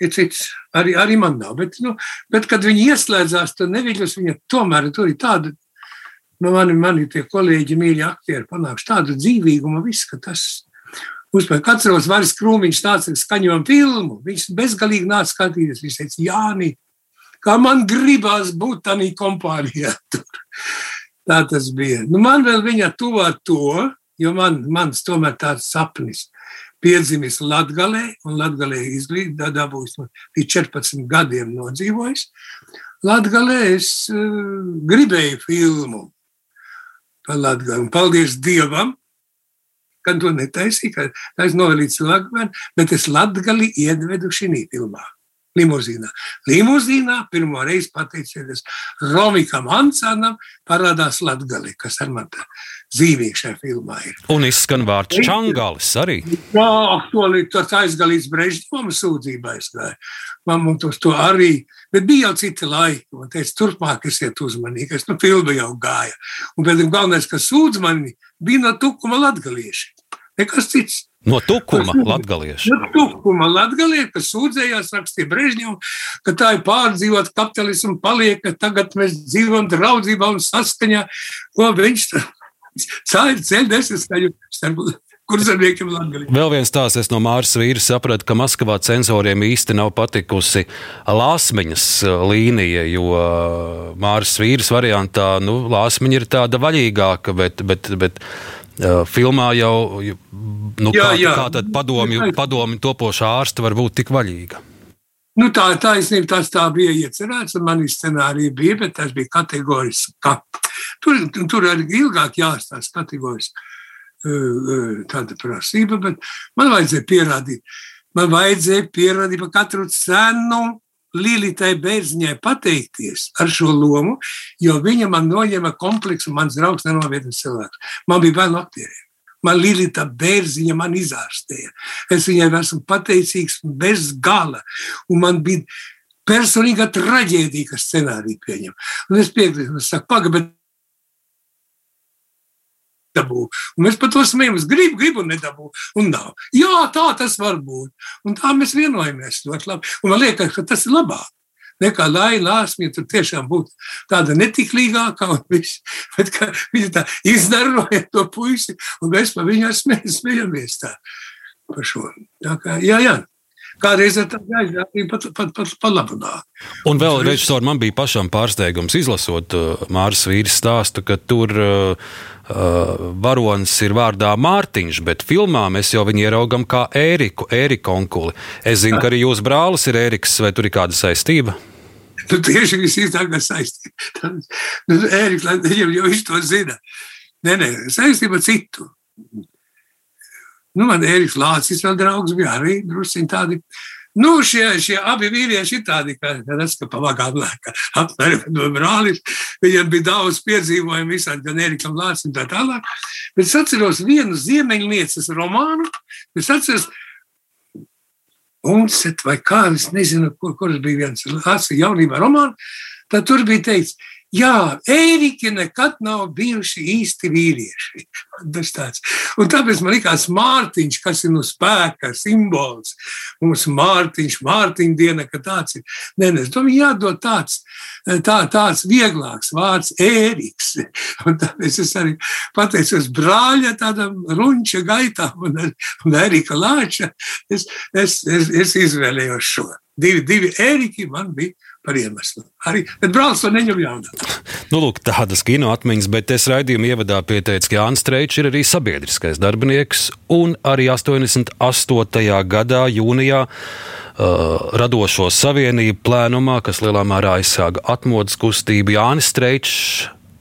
Ir cits, arī, arī man nav. Bet, nu, bet kad viņi ieslēdzās, tad neviļus viņa tomēr tur ir tāda, nu, mani, mani tie kolēģi, mīļi aktieri panākuši tādu dzīvīgumu, viss, ka tas Uzpēc atceros, Varis Krūmiņš nāca skaņojumu filmu. Viņš bezgalīgi nāca skatīties. Viņš teica, Jāni, kā man gribās būt tādā kompānijā. Tur. Tā tas bija. Nu, man vēl viņa tuvā to, jo man, mans tomēr tāds sapnis piedzimis Latgalē, un Latgalē izglītībā dabūjis līdz 14 gadiem nodzīvojis. Latgalē es uh, gribēju filmu par un paldies Dievam, kad to netaisīja, ka tas novelīja cilvēku, bet es latgali iedvedu šī filmā. Limuzīnā. Limuzīnā pirmo reizi pateicoties Romikam Ansānam parādās Latgali, kas ar man tā zīmīgi šajā filmā ir. Un izskan vārds Čangalis arī. Jā, aktuāli tas aizgalīts Brežņovam sūdzībā aizgāja. Man un tos to arī, bet bija jau citi laiki. Man teica, turpmāk esiet uzmanīgi, es nu filmu jau gāja. Un pēc tam galvenais, kas sūdz mani, bija no tukuma latgalieši. Nekas cits. No tukuma latgalieši. No tukuma latgalieši, kas sūdzējās, rakstīja Brežņevu, ka tā ir pārdzīvot kapitalismu paliek, ka tagad mēs dzīvojam draudzībā un saskaņā, ko viņš ceļ ceļ desmitskaļu starp kurzemniekiem Latgalī. Vēl viens tās es no Māras vīra sapratu, ka Maskavā censoriem īsti nav patikusi Lāsmiņas uh, līnija, jo uh, Māras vīras variantā, nu, Lāsmiņa ir tāda vaļīgāka, bet, bet, bet filmā jau nu, jā, kā, jā. kā tad padomju, padomju topošā ārsta var būt tik vaļīga. Nu, tā ir taisnība, tas tā bija iecerēts, un manī scenārija bija, bet tas bija kategoriski. Ka. Tur, tur arī ilgāk jāstāsta kategoriski tāda prasība, bet man vajadzēja pierādīt. Man vajadzēja pierādīt par katru cenu Līlitai Bērziņai pateikties ar šo lomu, jo viņa man noņēma kompleksu, mans draugs nenovietnes cilvēks. Man bija bail no aktieriem. Man Līta Bērziņa man izārstēja. Es viņai esmu pateicīgs bez gala. Un man bija personīga traģēdija, ka scenāriju pieņem. Un es piekrītu, es saku, pagaidi, nedabū. Un mēs par to smējamies. Gribu, gribu, nedabū. Un nav. Jā, tā tas var būt. Un tā mēs vienojamies ļoti labi. Un man liekas, ka tas ir labāk. Nekā Laila Lāsmija tur tiešām būtu tāda netiklīgākā, un viss, bet viņa tā izdaroja to puisi, un mēs par viņu smējamies tā par šo. Tā kā, jā, jā. Kādreiz ar tādu aizgāju, pat, pat, pat, pat labi nāk. Un vēl režisori man bija pašam pārsteigums izlasot uh, Māras vīras stāstu, ka tur uh, uh, varonis ir vārdā Mārtiņš, bet filmā mēs jau viņu ieraugam kā Ēriku, Ēriku onkuli. Es zinu, ka arī jūsu brālis ir Ēriks, vai tur ir kāda saistība? Nu, tieši viss īstākā saistība. Nu, Ēriks, viņam jau viņš to zina. Nē, nē, saistība citu. Nu, man Eriks Lācis vēl draugs bija arī drusciņi tādi. Nu, šie, šie abi vīrieši ir tādi, ka tas, ka pavagāta laika apmēram no brālis, viņam bija daudz piedzīvojumu visādi, gan Erikam Lācis un tā tālāk. Bet es atceros vienu ziemeļnieces romānu, es atceros, Unset vai kā, es nezinu, kur, kurš bija viens Lācis jaunībā romānu, tad tur bija teikts, Jā, ēriki nekad nav bijuši īsti vīrieši. Un tāpēc man liekas, Mārtiņš, kas ir no spēka simbols, mums Mārtiņš, Mārtiņa diena, ka tāds ir. Nē, nē, tam jādod tāds, tā, tāds vieglāks vārds ēriks. Un tāpēc es arī pateicos brāļa tādam runča gaitam un, un Erika Lāča. Es, es, es, es izvēlējos šo. Divi, divi ēriki man bija par iemeslu. Arī, bet brālis to neņem jaunā. Nu, lūk, tādas kino atmiņas, bet es raidījuma ievadā pieteicu, ka Jānis Streičs ir arī sabiedriskais darbinieks, un arī 88. gadā jūnijā uh, radošo savienību plēnumā, kas lielā mērā aizsāga atmodas kustību, Jānis Streičs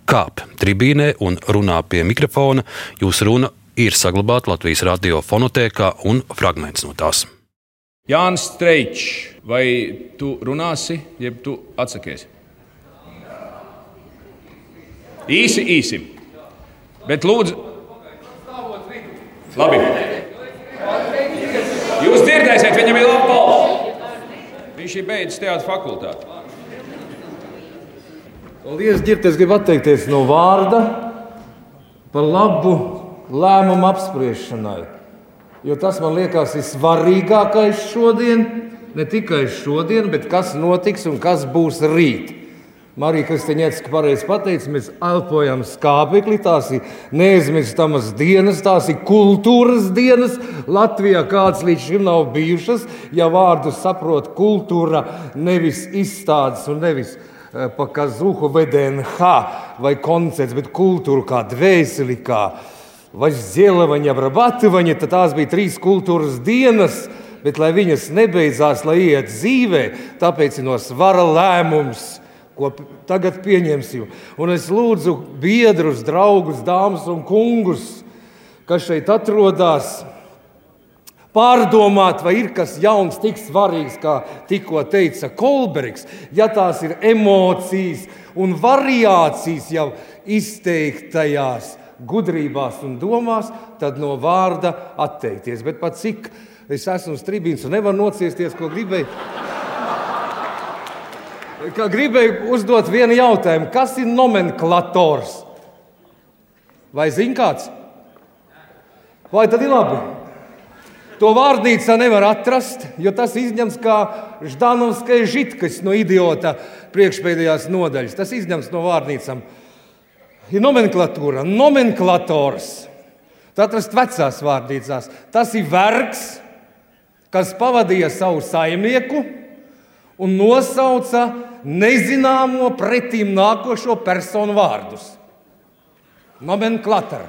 kāp tribīnē un runā pie mikrofona. Jūsu runa ir saglabāta Latvijas radio fonotēkā un fragments no tās. Jānis Streičs, vai tu runāsi, jeb tu atsakies? Īsi, īsi. Bet lūdzu, labi. Jūs dzirdēsiet, viņam ir laba balss. Viņš ir beidzis teātris fakultāti. Paldies, Girta. Es gribu atteikties no vārda par labu lēmumu apspriešanai jo tas man liekas ir svarīgākais šodien, ne tikai šodien, bet kas notiks un kas būs rīt. Marija Kristiņēcka pareizi pateica, mēs elpojam skābekli, tās ir neaizmirstamas dienas, tās ir kultūras dienas. Latvijā kāds līdz šim nav bijušas, ja vārdu saprot kultūra, nevis izstādes un nevis eh, pa kazuhu VDNH vai koncerts, bet kultūru kā dvēseli, kā dvēseli Vaļģēlavaņa, Brabativaņa, tad tās bija trīs kultūras dienas, bet lai viņas nebeidzās, lai iet dzīvē, tāpēc ir no svara lēmums, ko tagad pieņemsim. Un es lūdzu biedrus, draugus, dāmas un kungus, kas šeit atrodas, pārdomāt, vai ir kas jauns, tik svarīgs, kā tikko teica Kolbergs, ja tās ir emocijas un variācijas jau izteiktajās gudrībās un domās, tad no vārda atteikties. Bet pat cik es esmu strībīgs un nevaru nociesties, ko gribēju. Kā gribēju uzdot vienu jautājumu, kas ir nomenklators? Vai zina kāds? Vai tad ir labi? To vārnīcā nevar atrast, jo tas izņemts kā Ždanovskais žitkas no idiota priekšpēdējās nodaļas. Tas izņemts no vārnīcām ir nomenklatūra, nomenklators. Tā atrast vecās vārdīcās. Tas ir vergs, kas pavadīja savu saimnieku un nosauca nezināmo pretīm nākošo personu vārdus. Nomenklatora.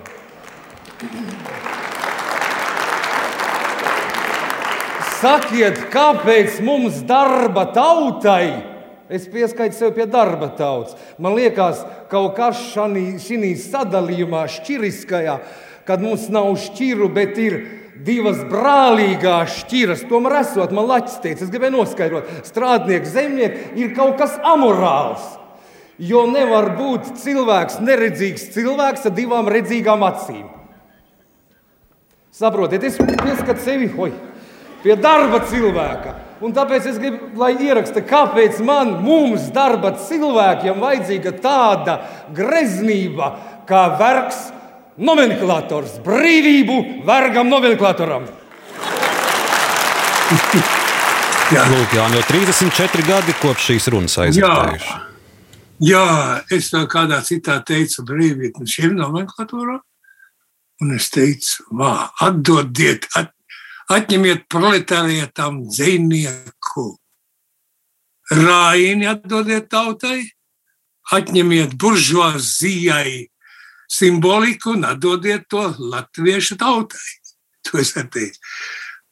Sakiet, kāpēc mums darba tautai Es pieskaitu sev pie darba tauts. Man liekas, kaut kas šī sadalījumā, šķiriskajā, kad mums nav šķiru, bet ir divas brālīgās šķiras. Tomēr esot, man Latvijas teica, es gribēju noskaidrot, strādnieks, zemnieks ir kaut kas amorāls. Jo nevar būt cilvēks, neredzīgs cilvēks ar divām redzīgām acīm. Saprotiet, es pieskatu sevi oj, pie darba cilvēka. Un tāpēc es gribu, lai ieraksta, kāpēc man, mums, darba cilvēkiem, vajadzīga tāda greznība, kā vergs nomenklators, brīvību vergam nomenklatoram! Jā. Lūk, jā, jau 34 gadi kopš šīs runas aizgājuši. Jā, es vēl kādā citā teicu brīvību šiem nomenklatūram, un es teicu, vā, atdodiet, at, atņemiet proletārietam dzīvnieku rājiņu, atdodiet tautai, atņemiet buržuāzijai simboliku un atdodiet to latviešu tautai. To es teicu.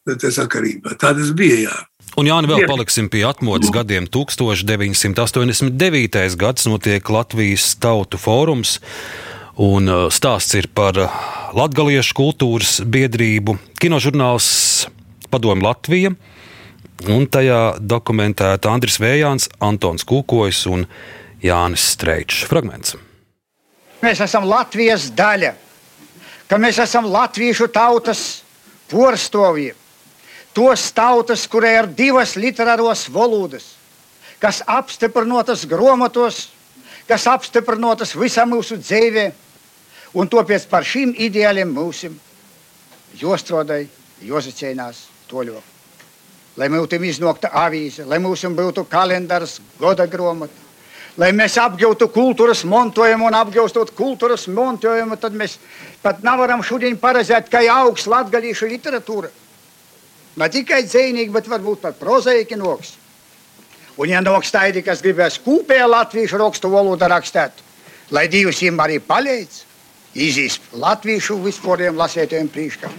Tā sakarībā. Tā tas bija. Jā. Un Jāni, vēl paliksim pie atmodas gadiem. 1989. gads notiek Latvijas Tautu fórums. Un uh, stāsts ir par uh, latviešu kultūras biedrību, kinožurnāls Padomu Latvija. Un tajā dokumentēta Andris Vējāns, Antons Kūkojs un Jānis Streičs. Fragments. Mēs esam Latvijas daļa, ka mēs esam latviešu tautas porstovība tos tautas, kurai ir divas literāros valodas, kas apstiprinātas grāmatos, kas apstiprinātas visā mūsu dzīvē, un tāpēc par šīm ideāliem mūsim jāstrādā, jāzacīnās toļo. Lai mums iznāktu avīze, lai mums būtu kalendārs, gada grāmata, lai mēs apgūtu kultūras montojumu un apgūstot kultūras montojumu, tad mēs pat nevaram šodien paredzēt, ka ir augsts latgalīšu literatūra. Ne tikai dzēnīgi, bet varbūt pat prozaiki noks. Un ja noks tādi, kas gribēs kūpē latviešu rakstu valodu rakstēt, lai Dievs viņam arī palīdz, izīs latviešu vispāriem lasētājiem prīškam.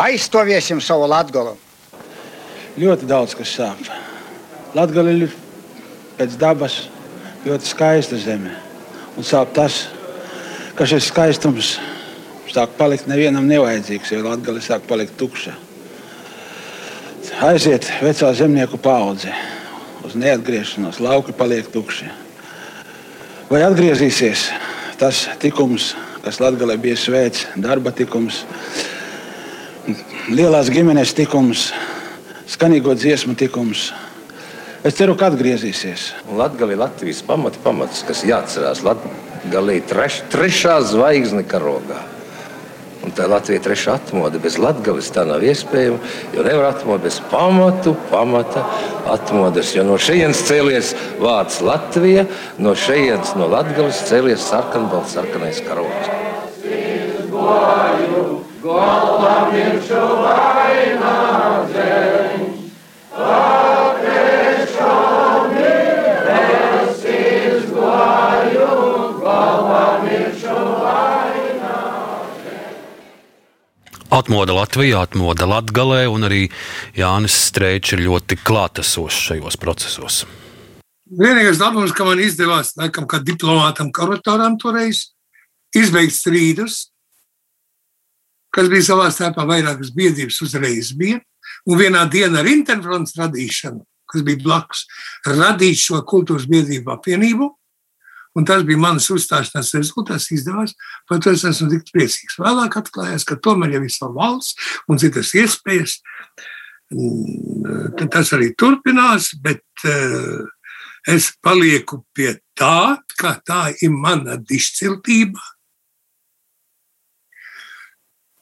Aizstāviesim savu latgolu. Ļoti daudz kas sāp. Latgala ir pēc dabas ļoti skaista zeme. Un sāp tas, ka šis skaistums sāk palikt nevienam nevajadzīgs, jo Latvija sāk palikt tukša. Aiziet vecā zemnieku paudze uz neatgriešanos, lauki paliek tukši. Vai atgriezīsies tas tikums, kas Latvijā bija svēts, darba tikums, lielās ģimenes tikums, skanīgo dziesmu tikums? Es ceru, ka atgriezīsies. Latvija ir Latvijas pamata pamats, kas jāatcerās. Latvija ir treš, trešā zvaigzne karogā. Un tā Latvija trešā atmoda. Bez latgales tā nav iespējama, jo nevar atmodu bez pamatu, pamata atmodas. Jo no šejienes cēlies vārds Latvija, no šejienes no latgales cēlies sarkanbalts, sarkanais karogs. Galvam ir šo vainagdēļ, Atmoda Latvijā, atmoda Latvijā, un arī Jānis Strēčs ir ļoti klātesošs šajos procesos. Vienīgais labums, ka man izdevās, laikam, kā diplomātam, karatoram toreiz, izbeigt strīdus, kas bija savā starpā vairākas biedrības uzreiz bija, un vienā dienā ar interfronts radīšanu, kas bija blakus, radīt šo kultūras biedrību apvienību, Un tas bija mans uzstāšanās rezultāts. Izdevās, par to es esmu tik priecīgs. Vēlāk atklājās, ka tomēr jau ir sava valsts un citas iespējas. Mm, tas arī turpinās, bet uh, es palieku pie tā, ka tā ir mana izciltība.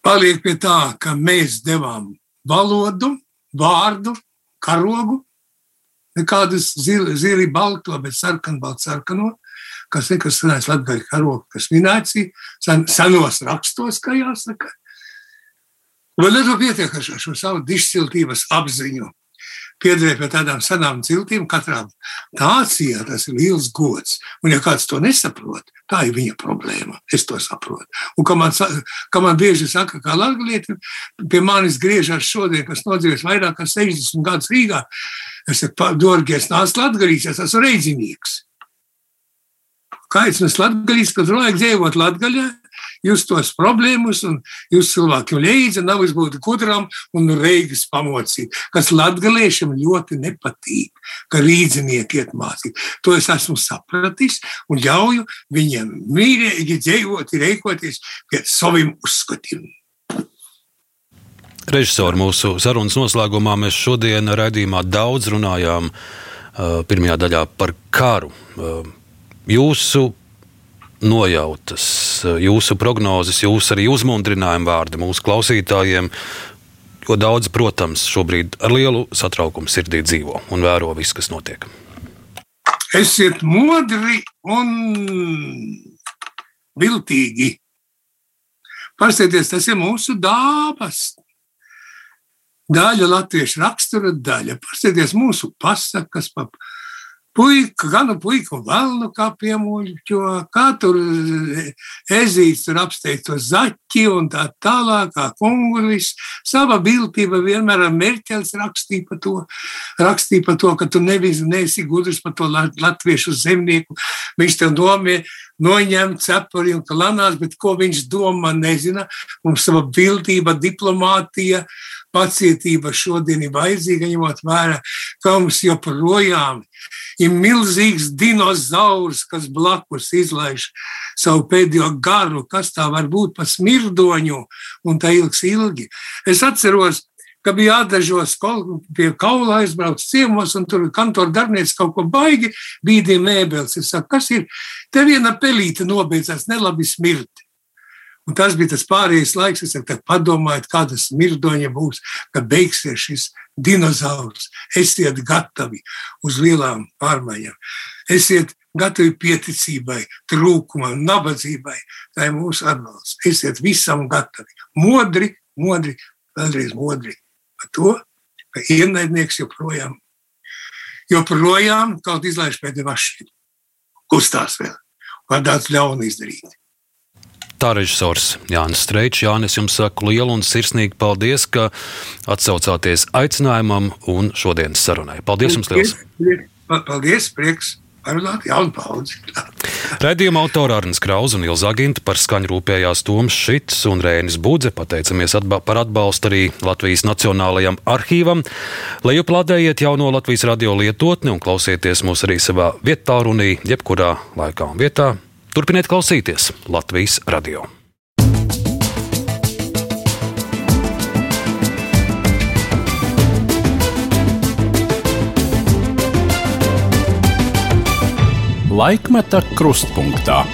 Paliek pie tā, ka mēs devām valodu, vārdu, karogu, nekādus zili, zili balto, bet sarkanu, baltu sarkanu kas ir kas senais latgaļu karogu, kas minēts sen, senos rakstos, kā jāsaka. Vēl ar to pietiek ar šo, savu dišciltības apziņu. Piederēt pie tādām senām ciltīm, katrā nācijā tas ir liels gods. Un, ja kāds to nesaprot, tā ir viņa problēma. Es to saprotu. Un, kā man, kā man bieži saka, kā latgalieti, pie manis griežas šodien, kas nodzīvojas vairāk kā 60 gadus Rīgā, es saku, dorgies, nāc latgalīs, es esmu reidzinieks. Mēs latgaļīs, kad vajag dzīvot latgaļā, jūs tos problēmas un jūs cilvēkiem līdzi nav būt gudram un reigas pamocīt, kas latgaliešiem ļoti nepatīk, ka rīdzinieki iet mācīt. To es esmu sapratis un ļauju viņiem mīļīgi dzīvot, rīkoties pie saviem uzskatiem. Režisori mūsu sarunas noslēgumā mēs šodien raidījumā daudz runājām uh, pirmajā daļā par karu. Uh, jūsu nojautas, jūsu prognozes, jūsu arī uzmundrinājuma vārdi mūsu klausītājiem. Jo daudz, protams, šobrīd ar lielu satraukumu sirdī dzīvo un vēro visu, kas notiek. Esiet modri un viltīgi. Paskatieties, tas ir mūsu dāvas. Daļa latviešu rakstura daļa. Paskatieties, mūsu pasakas, pa puika, gan puika un velnu kā piemuļķo, kā tur ezīts tur apsteigto zaķi un tā tālāk, kā kungulis. Sava biltība vienmēr ar mērķels rakstīja par to, rakstīja par to, ka tu nevis, neesi gudrs par to latviešu zemnieku. Viņš tev domē, noņemt cepuri un klanās, bet ko viņš domā, nezina. Mums sava bildība, diplomātija, pacietība šodien ir vajadzīga, ņemot vērā, ka mums joprojām ir milzīgs dinozaurs, kas blakus izlaiž savu pēdējo garu, kas tā var būt pa smirdoņu, un tā ilgs ilgi. Es atceros, ka bija jādažos pie kaula aizbraukt ciemos, un tur kantora darbinieks kaut ko baigi bīdīja mēbeles. Es saku, kas ir? Te viena pelīte nobeidzās, nelabi smirti. Un tas bija tas pārējais laiks, saku, padomājiet, kāda smirdoņa būs, kad beigsies šis dinozaurs. Esiet gatavi uz lielām pārmaiņām. Esiet gatavi pieticībai, trūkumam, nabadzībai. Ir mūsu atbalsts. Esiet visam gatavi. Modri, modri, vēlreiz modri par to, ka ienaidnieks joprojām, joprojām kaut izlaiž pēdējā mašīnu. Kustās vēl. Var daudz ļaunu izdarīt. Tā režisors Jānis Streičs. Jānis, jums saku lielu un sirsnīgu paldies, ka atsaucāties aicinājumam un šodienas sarunai. Paldies jums liels! Paldies, prieks! Parunāt jaunu paudzi. Radījuma autora Arnēs Krausa un Ilza Aginta par skaņu rūpējās Toms Šits un Rēnis Budze. Pateicamies atba par atbalstu arī Latvijas Nacionālajam arhīvam. Lai uplādējiet jauno Latvijas radio lietotni un klausieties mūs arī savā vietā runī, jebkurā laikā un vietā. Turpiniet klausīties Latvijas radio. Laikmeta krustpunktā.